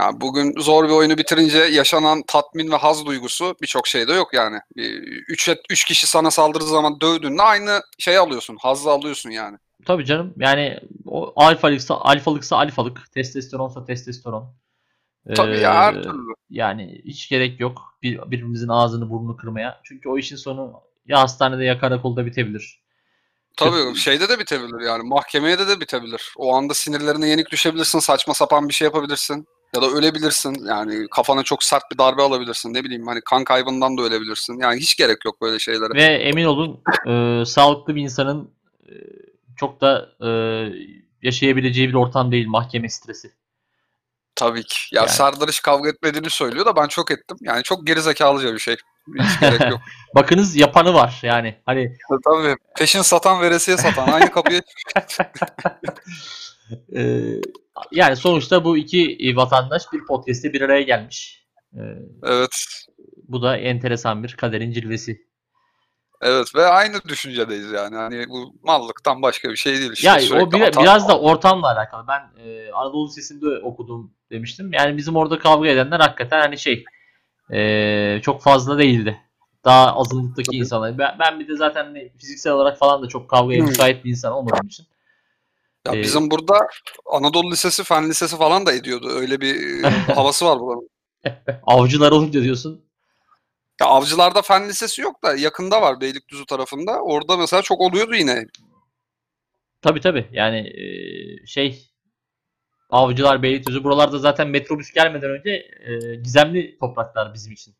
Yani bugün zor bir oyunu bitirince yaşanan tatmin ve haz duygusu birçok şeyde yok yani. 3 üç kişi sana saldırdığı zaman dövdüğünde aynı şey alıyorsun. Hazzı alıyorsun yani. Tabii canım. Yani o alfalıksa alfalıksa alfalık, testosteronsa testosteron. Tabii Ee, ya her türlü. Yani hiç gerek yok bir, birbirimizin ağzını burnunu kırmaya. Çünkü o işin sonu ya hastanede ya karakolda bitebilir. Tabii şeyde de bitebilir yani mahkemeye de de bitebilir. O anda sinirlerine yenik düşebilirsin, saçma sapan bir şey yapabilirsin. Ya da ölebilirsin. Yani kafana çok sert bir darbe alabilirsin. Ne bileyim hani kan kaybından da ölebilirsin. Yani hiç gerek yok böyle şeylere. Ve emin olun e, sağlıklı bir insanın e, çok da e, yaşayabileceği bir ortam değil mahkeme stresi. Tabii ki. Ya Yani. Serdar hiç kavga etmediğini söylüyor da ben çok ettim. Yani çok gerizekalıca bir şey. Hiç gerek yok. [LAUGHS] Bakınız yapanı var yani. Hani Tabii. Peşin satan veresiye satan. Aynı kapıya [LAUGHS] e, yani sonuçta bu iki vatandaş bir podcast'te bir araya gelmiş. E, Evet. bu da enteresan bir kaderin cilvesi. Evet ve aynı düşüncedeyiz yani. Hani bu mallıktan başka bir şey değil. İşte Ya o bir- atan- biraz da ortamla alakalı. Ben e, Anadolu Lisesi'nde okudum demiştim. Yani bizim orada kavga edenler hakikaten hani şey e, çok fazla değildi. Daha azınlıktaki Tabii. insanlar. Ben, ben bir de zaten hani fiziksel olarak falan da çok kavgaya müsait bir insan olmadığım için. Ya Ee, bizim burada Anadolu Lisesi, Fen Lisesi falan da ediyordu. Öyle bir [LAUGHS] e, havası var buranın. Avcılar olunca diyorsun. Ya Avcılar'da Fen Lisesi yok da yakında var Beylikdüzü tarafında. Orada mesela çok oluyordu yine. Tabii tabii. Yani e, şey Avcılar, Beylikdüzü buralarda zaten metrobüs gelmeden önce e, gizemli topraklar bizim için.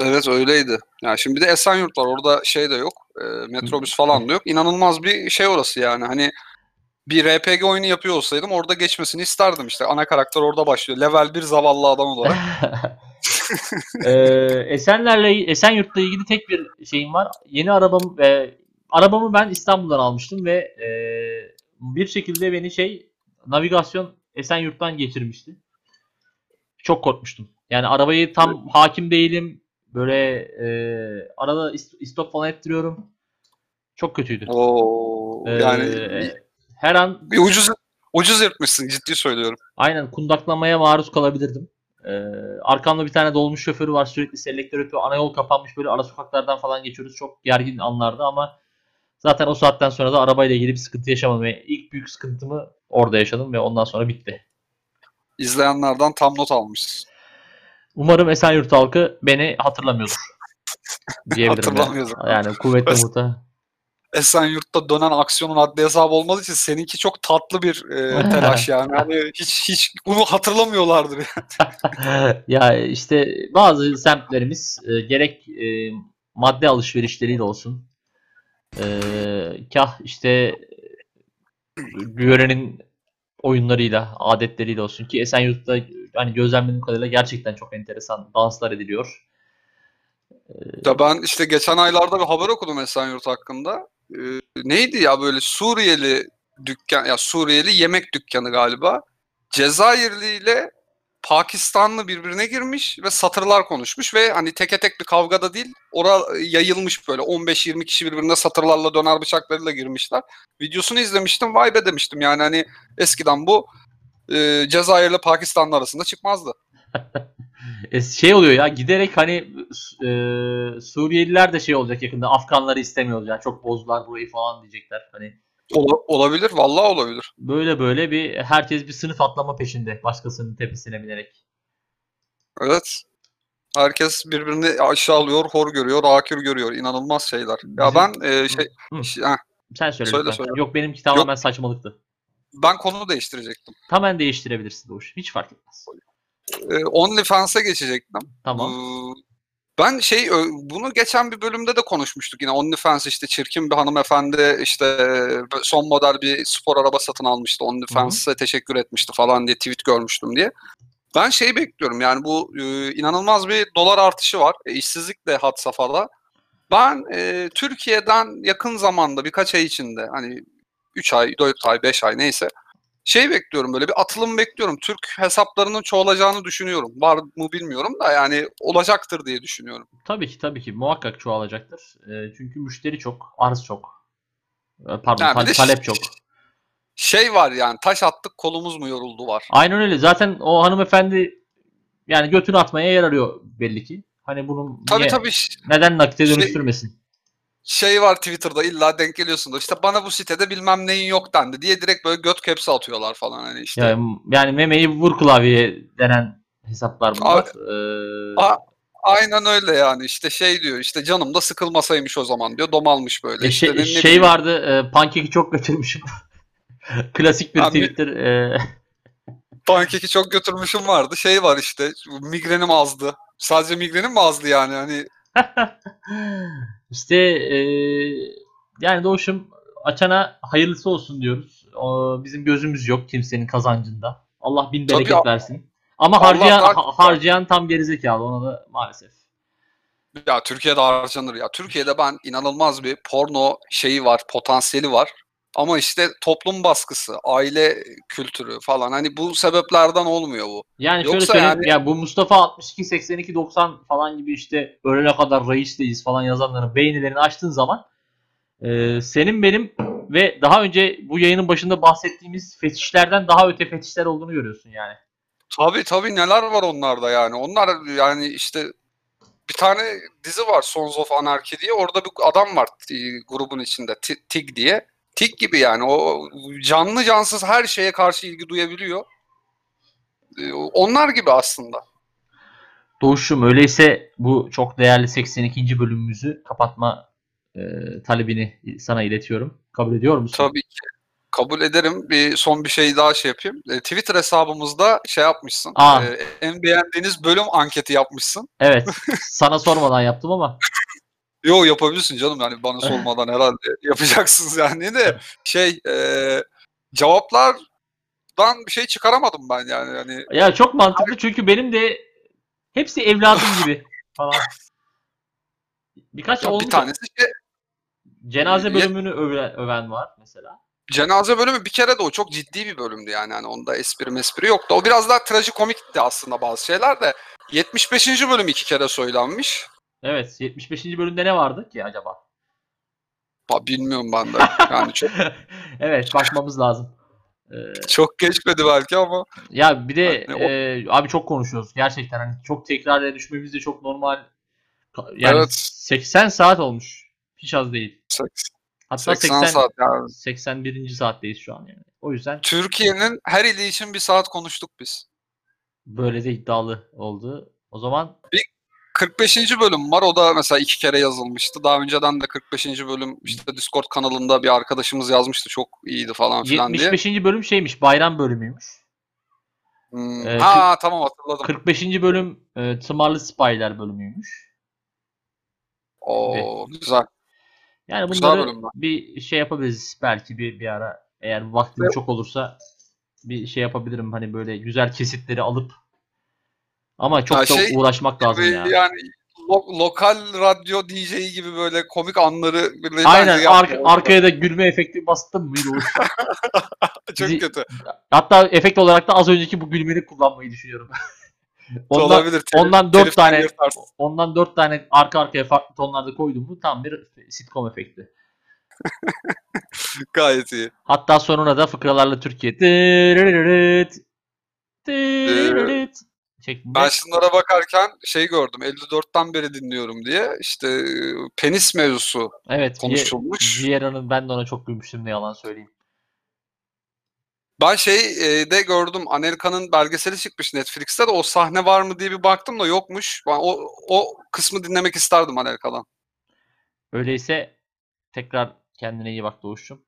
Evet öyleydi. Ya şimdi bir de Esenyurt var. Orada şey de yok. e, metrobüs falan da yok. İnanılmaz bir şey orası yani. Hani bir RPG oyunu yapıyor olsaydım orada geçmesini isterdim işte. Ana karakter orada başlıyor. Level 1 zavallı adam olarak. [LAUGHS] Ee, Esenler'le Esenyurt'la ilgili tek bir şeyim var. Yeni arabam ve arabamı ben İstanbul'dan almıştım ve e, bir şekilde beni şey navigasyon Esenyurt'tan geçirmişti. Çok korkmuştum. Yani arabayı tam hakim değilim. Böyle e, arada ist- istop falan ettiriyorum. Çok kötüydü. Oo, Ee, yani her an bir ucuz ucuz yırtmışsın ciddi söylüyorum. Aynen kundaklamaya maruz kalabilirdim. Ee, arkamda bir tane dolmuş şoförü var sürekli selektör ötüyor. Ana yol kapanmış böyle ara sokaklardan falan geçiyoruz. Çok gergin anlarda ama zaten o saatten sonra da arabayla ilgili bir sıkıntı yaşamadım. Ve ilk büyük sıkıntımı orada yaşadım ve ondan sonra bitti. İzleyenlerden tam not almışsın. Umarım Esenyurt halkı beni hatırlamıyordur. [LAUGHS] Diyebilirim. yani. Hatırlamıyordur. Yani kuvvetli muhta. Esenyurt'ta dönen aksiyonun adli hesabı olmadığı için seninki çok tatlı bir e, telaş yani. Hani hiç hiç bunu hatırlamıyorlardır. yani. [LAUGHS] ya işte bazı semtlerimiz e, gerek e, madde alışverişleriyle olsun e, kah işte yörenin oyunlarıyla, adetleriyle olsun ki Esenyurt'ta hani gözlemlediğim kadarıyla gerçekten çok enteresan danslar ediliyor. Ya ben işte geçen aylarda bir haber okudum Esenyurt hakkında. Ee, neydi ya böyle Suriyeli dükkan ya Suriyeli yemek dükkanı galiba. Cezayirli ile Pakistanlı birbirine girmiş ve satırlar konuşmuş ve hani teke tek bir kavgada değil ora yayılmış böyle 15-20 kişi birbirine satırlarla döner bıçaklarıyla girmişler. Videosunu izlemiştim vay be demiştim yani hani eskiden bu e, Cezayir'le Pakistanlı arasında çıkmazdı. [LAUGHS] E, şey oluyor ya giderek hani e, Suriyeliler de şey olacak yakında Afganları istemiyoruz yani çok bozdular burayı falan diyecekler. Hani Ola- olabilir vallahi olabilir. böyle böyle bir herkes bir sınıf atlama peşinde başkasının tepesine binerek. Evet. Herkes birbirini aşağılıyor, hor görüyor, akür görüyor. İnanılmaz şeyler. Ya ben e, şey, Hı. şey- heh, Sen söyle, Söyle, lütfen. söyle. Yok benimki tamamen saçmalıktı. ben konu değiştirecektim. Tamamen değiştirebilirsin Doğuş. Hiç fark etmez. E, OnlyFans'a geçecektim. Tamam. Ee, Ben şey bunu geçen bir bölümde de konuşmuştuk yine OnlyFans işte çirkin bir hanımefendi işte son model bir spor araba satın almıştı OnlyFans'a teşekkür etmişti falan diye tweet görmüştüm diye. Ben şey bekliyorum yani bu e, inanılmaz bir dolar artışı var. E, işsizlik de had safhada. Ben e, Türkiye'den yakın zamanda birkaç ay içinde hani 3 ay, 4 ay, 5 ay neyse şey bekliyorum böyle bir atılım bekliyorum. Türk hesaplarının çoğalacağını düşünüyorum. Var mı bilmiyorum da yani olacaktır diye düşünüyorum. Tabii ki tabii ki muhakkak çoğalacaktır. E, çünkü müşteri çok, arz çok. E, pardon, tal- de talep çok. Şey var yani taş attık kolumuz mu yoruldu var. Aynen öyle. Zaten o hanımefendi yani götünü atmaya yer arıyor belli ki. Hani bunun Tabii niye- tabii neden nakite Şey- dönüştürmesin? şey var Twitter'da illa denk geliyorsundur. İşte bana bu sitede bilmem neyin yok dendi diye direkt böyle göt kepsi atıyorlar falan hani işte. Yani, yani memeyi vur klavyeye denen hesaplar bunlar. Ee, A- Aynen öyle yani işte şey diyor işte canım da sıkılmasaymış o zaman diyor domalmış böyle. E, işte şey, ne şey bileyim. vardı. E, pankeki çok kaçırmışım. [LAUGHS] Klasik bir Abi- Twitter. e, [LAUGHS] Pankeki çok götürmüşüm vardı. Şey var işte migrenim azdı. Sadece migrenim mi azdı yani hani [LAUGHS] işte e, yani Doğuş'um açana hayırlısı olsun diyoruz. O, bizim gözümüz yok kimsenin kazancında. Allah bin Tabii bereket ya- versin. Ama Allah harcayan ha- harcayan tam gerizekalı ona da maalesef. ya Türkiye'de harcanır ya. Türkiye'de ben inanılmaz bir porno şeyi var, potansiyeli var. Ama işte toplum baskısı, aile kültürü falan hani bu sebeplerden olmuyor bu. Yani şöyle Yoksa söyleyeyim yani- ya bu Mustafa 62 82 90 falan gibi işte ölene kadar reisleyiz falan yazanların beğenilerini açtığın zaman e, senin benim ve daha önce bu yayının başında bahsettiğimiz fetişlerden daha öte fetişler olduğunu görüyorsun yani. Tabii tabii neler var onlarda yani. Onlar yani işte bir tane dizi var Sons of Anarchy diye. Orada bir adam var e, grubun içinde Ti- Tig diye. Tig gibi yani o canlı cansız her şeye karşı ilgi duyabiliyor. E, Onlar gibi aslında. Doğuş'um öyleyse bu çok değerli 82. bölümümüzü kapatma e, talebini sana iletiyorum. Kabul ediyor musun? Tabii ki. Kabul ederim. Bir son bir şey daha şey yapayım. E, Twitter hesabımızda şey yapmışsın. Aa. E, en beğendiğiniz bölüm anketi yapmışsın. Evet. sana sormadan yaptım ama. [LAUGHS] Yo yapabilirsin canım yani bana [LAUGHS] sormadan herhalde yapacaksınız yani de şey e, cevaplardan bir şey çıkaramadım ben yani hani Ya çok mantıklı çünkü benim de hepsi evladım gibi [LAUGHS] falan. Birkaç olmuş. bir tanesi şey, Cenaze bölümünü öven, öven var mesela. cenaze bölümü bir kere de o çok ciddi bir bölümdü yani hani onda espri mespri yoktu. O biraz daha trajikomikti aslında bazı şeyler de 75. bölüm iki kere söylenmiş. Evet. 75. bölümde ne vardı ki acaba? Ha, bilmiyorum ben de [LAUGHS] yani çok evet bakmamız lazım. Ee, çok geçmedi belki ama ya bir de Yani o- e, abi çok konuşuyoruz. Gerçekten hani çok tekrara düşmemiz de çok normal. Yani Evet. 80 saat olmuş. Hiç az değil. seks- Hatta 80 80, saat yani. 81. saatteyiz şu an yani. O yüzden Türkiye'nin her ili için bir saat konuştuk biz. böyle de iddialı oldu. O zaman 45. bölüm var. O da mesela iki kere yazılmıştı. Daha önceden de 45. bölüm işte Discord kanalında bir arkadaşımız yazmıştı. Çok iyiydi falan filan diye. 75. bölüm şeymiş. Bayram bölümüymüş. Hmm. Ee, ha tamam hatırladım. 45. bölüm e, Tımarlı Spy'ler bölümüymüş. Oo güzel. Yani Güzel bunları bölümler. bir şey yapabiliriz belki bir, bir ara. Eğer vaktim Evet. çok olursa bir şey yapabilirim. Hani böyle güzel kesitleri alıp ama çok Ya da şey uğraşmak lazım Ve ya. Yani lo- lokal radyo DJ gibi böyle komik anları Aynen yapmıyor. arkaya da gülme efekti bastım mıydı o? [LAUGHS] Çok bizi- kötü. Hatta efekt olarak da az önceki bu gülmeni kullanmayı düşünüyorum. [LAUGHS] ondan, Olabilir. Telif- ondan dört tane yırtarsın. ondan dört tane arka arkaya farklı tonlarda koydum mu tam bir sitcom efekti. [LAUGHS] Gayet iyi. Hatta sonuna da fıkralarla Türkiye şeklinde. Ben şunlara bakarken şey gördüm. 54'ten beri dinliyorum diye. İşte e, penis mevzusu Evet. konuşulmuş. Ziera'nın ben de ona çok gülmüştüm ne yalan söyleyeyim. Ben şey e, de gördüm. Amerika'nın belgeseli çıkmış Netflix'te de o sahne var mı diye bir baktım da yokmuş. Ben o o kısmı dinlemek isterdim Amerika'dan. Öyleyse tekrar kendine iyi bak Doğuş'cum.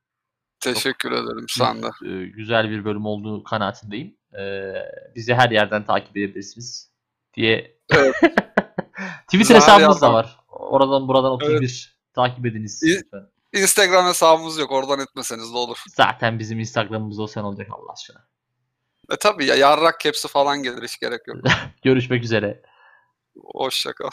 Teşekkür ederim sen de. Ee, Güzel bir bölüm olduğu kanaatindeyim. Ee, bizi her yerden takip edebilirsiniz diye. Evet. [LAUGHS] Twitter her hesabımız da var. Oradan buradan 31 takip ediniz. Lütfen. Instagram hesabımız yok. Oradan etmeseniz de olur. Zaten bizim Instagram'ımız olsa ne olacak Allah aşkına. E tabii ya yarrak kepsi falan gelir hiç gerek yok. [LAUGHS] Görüşmek üzere. Hoşça kal.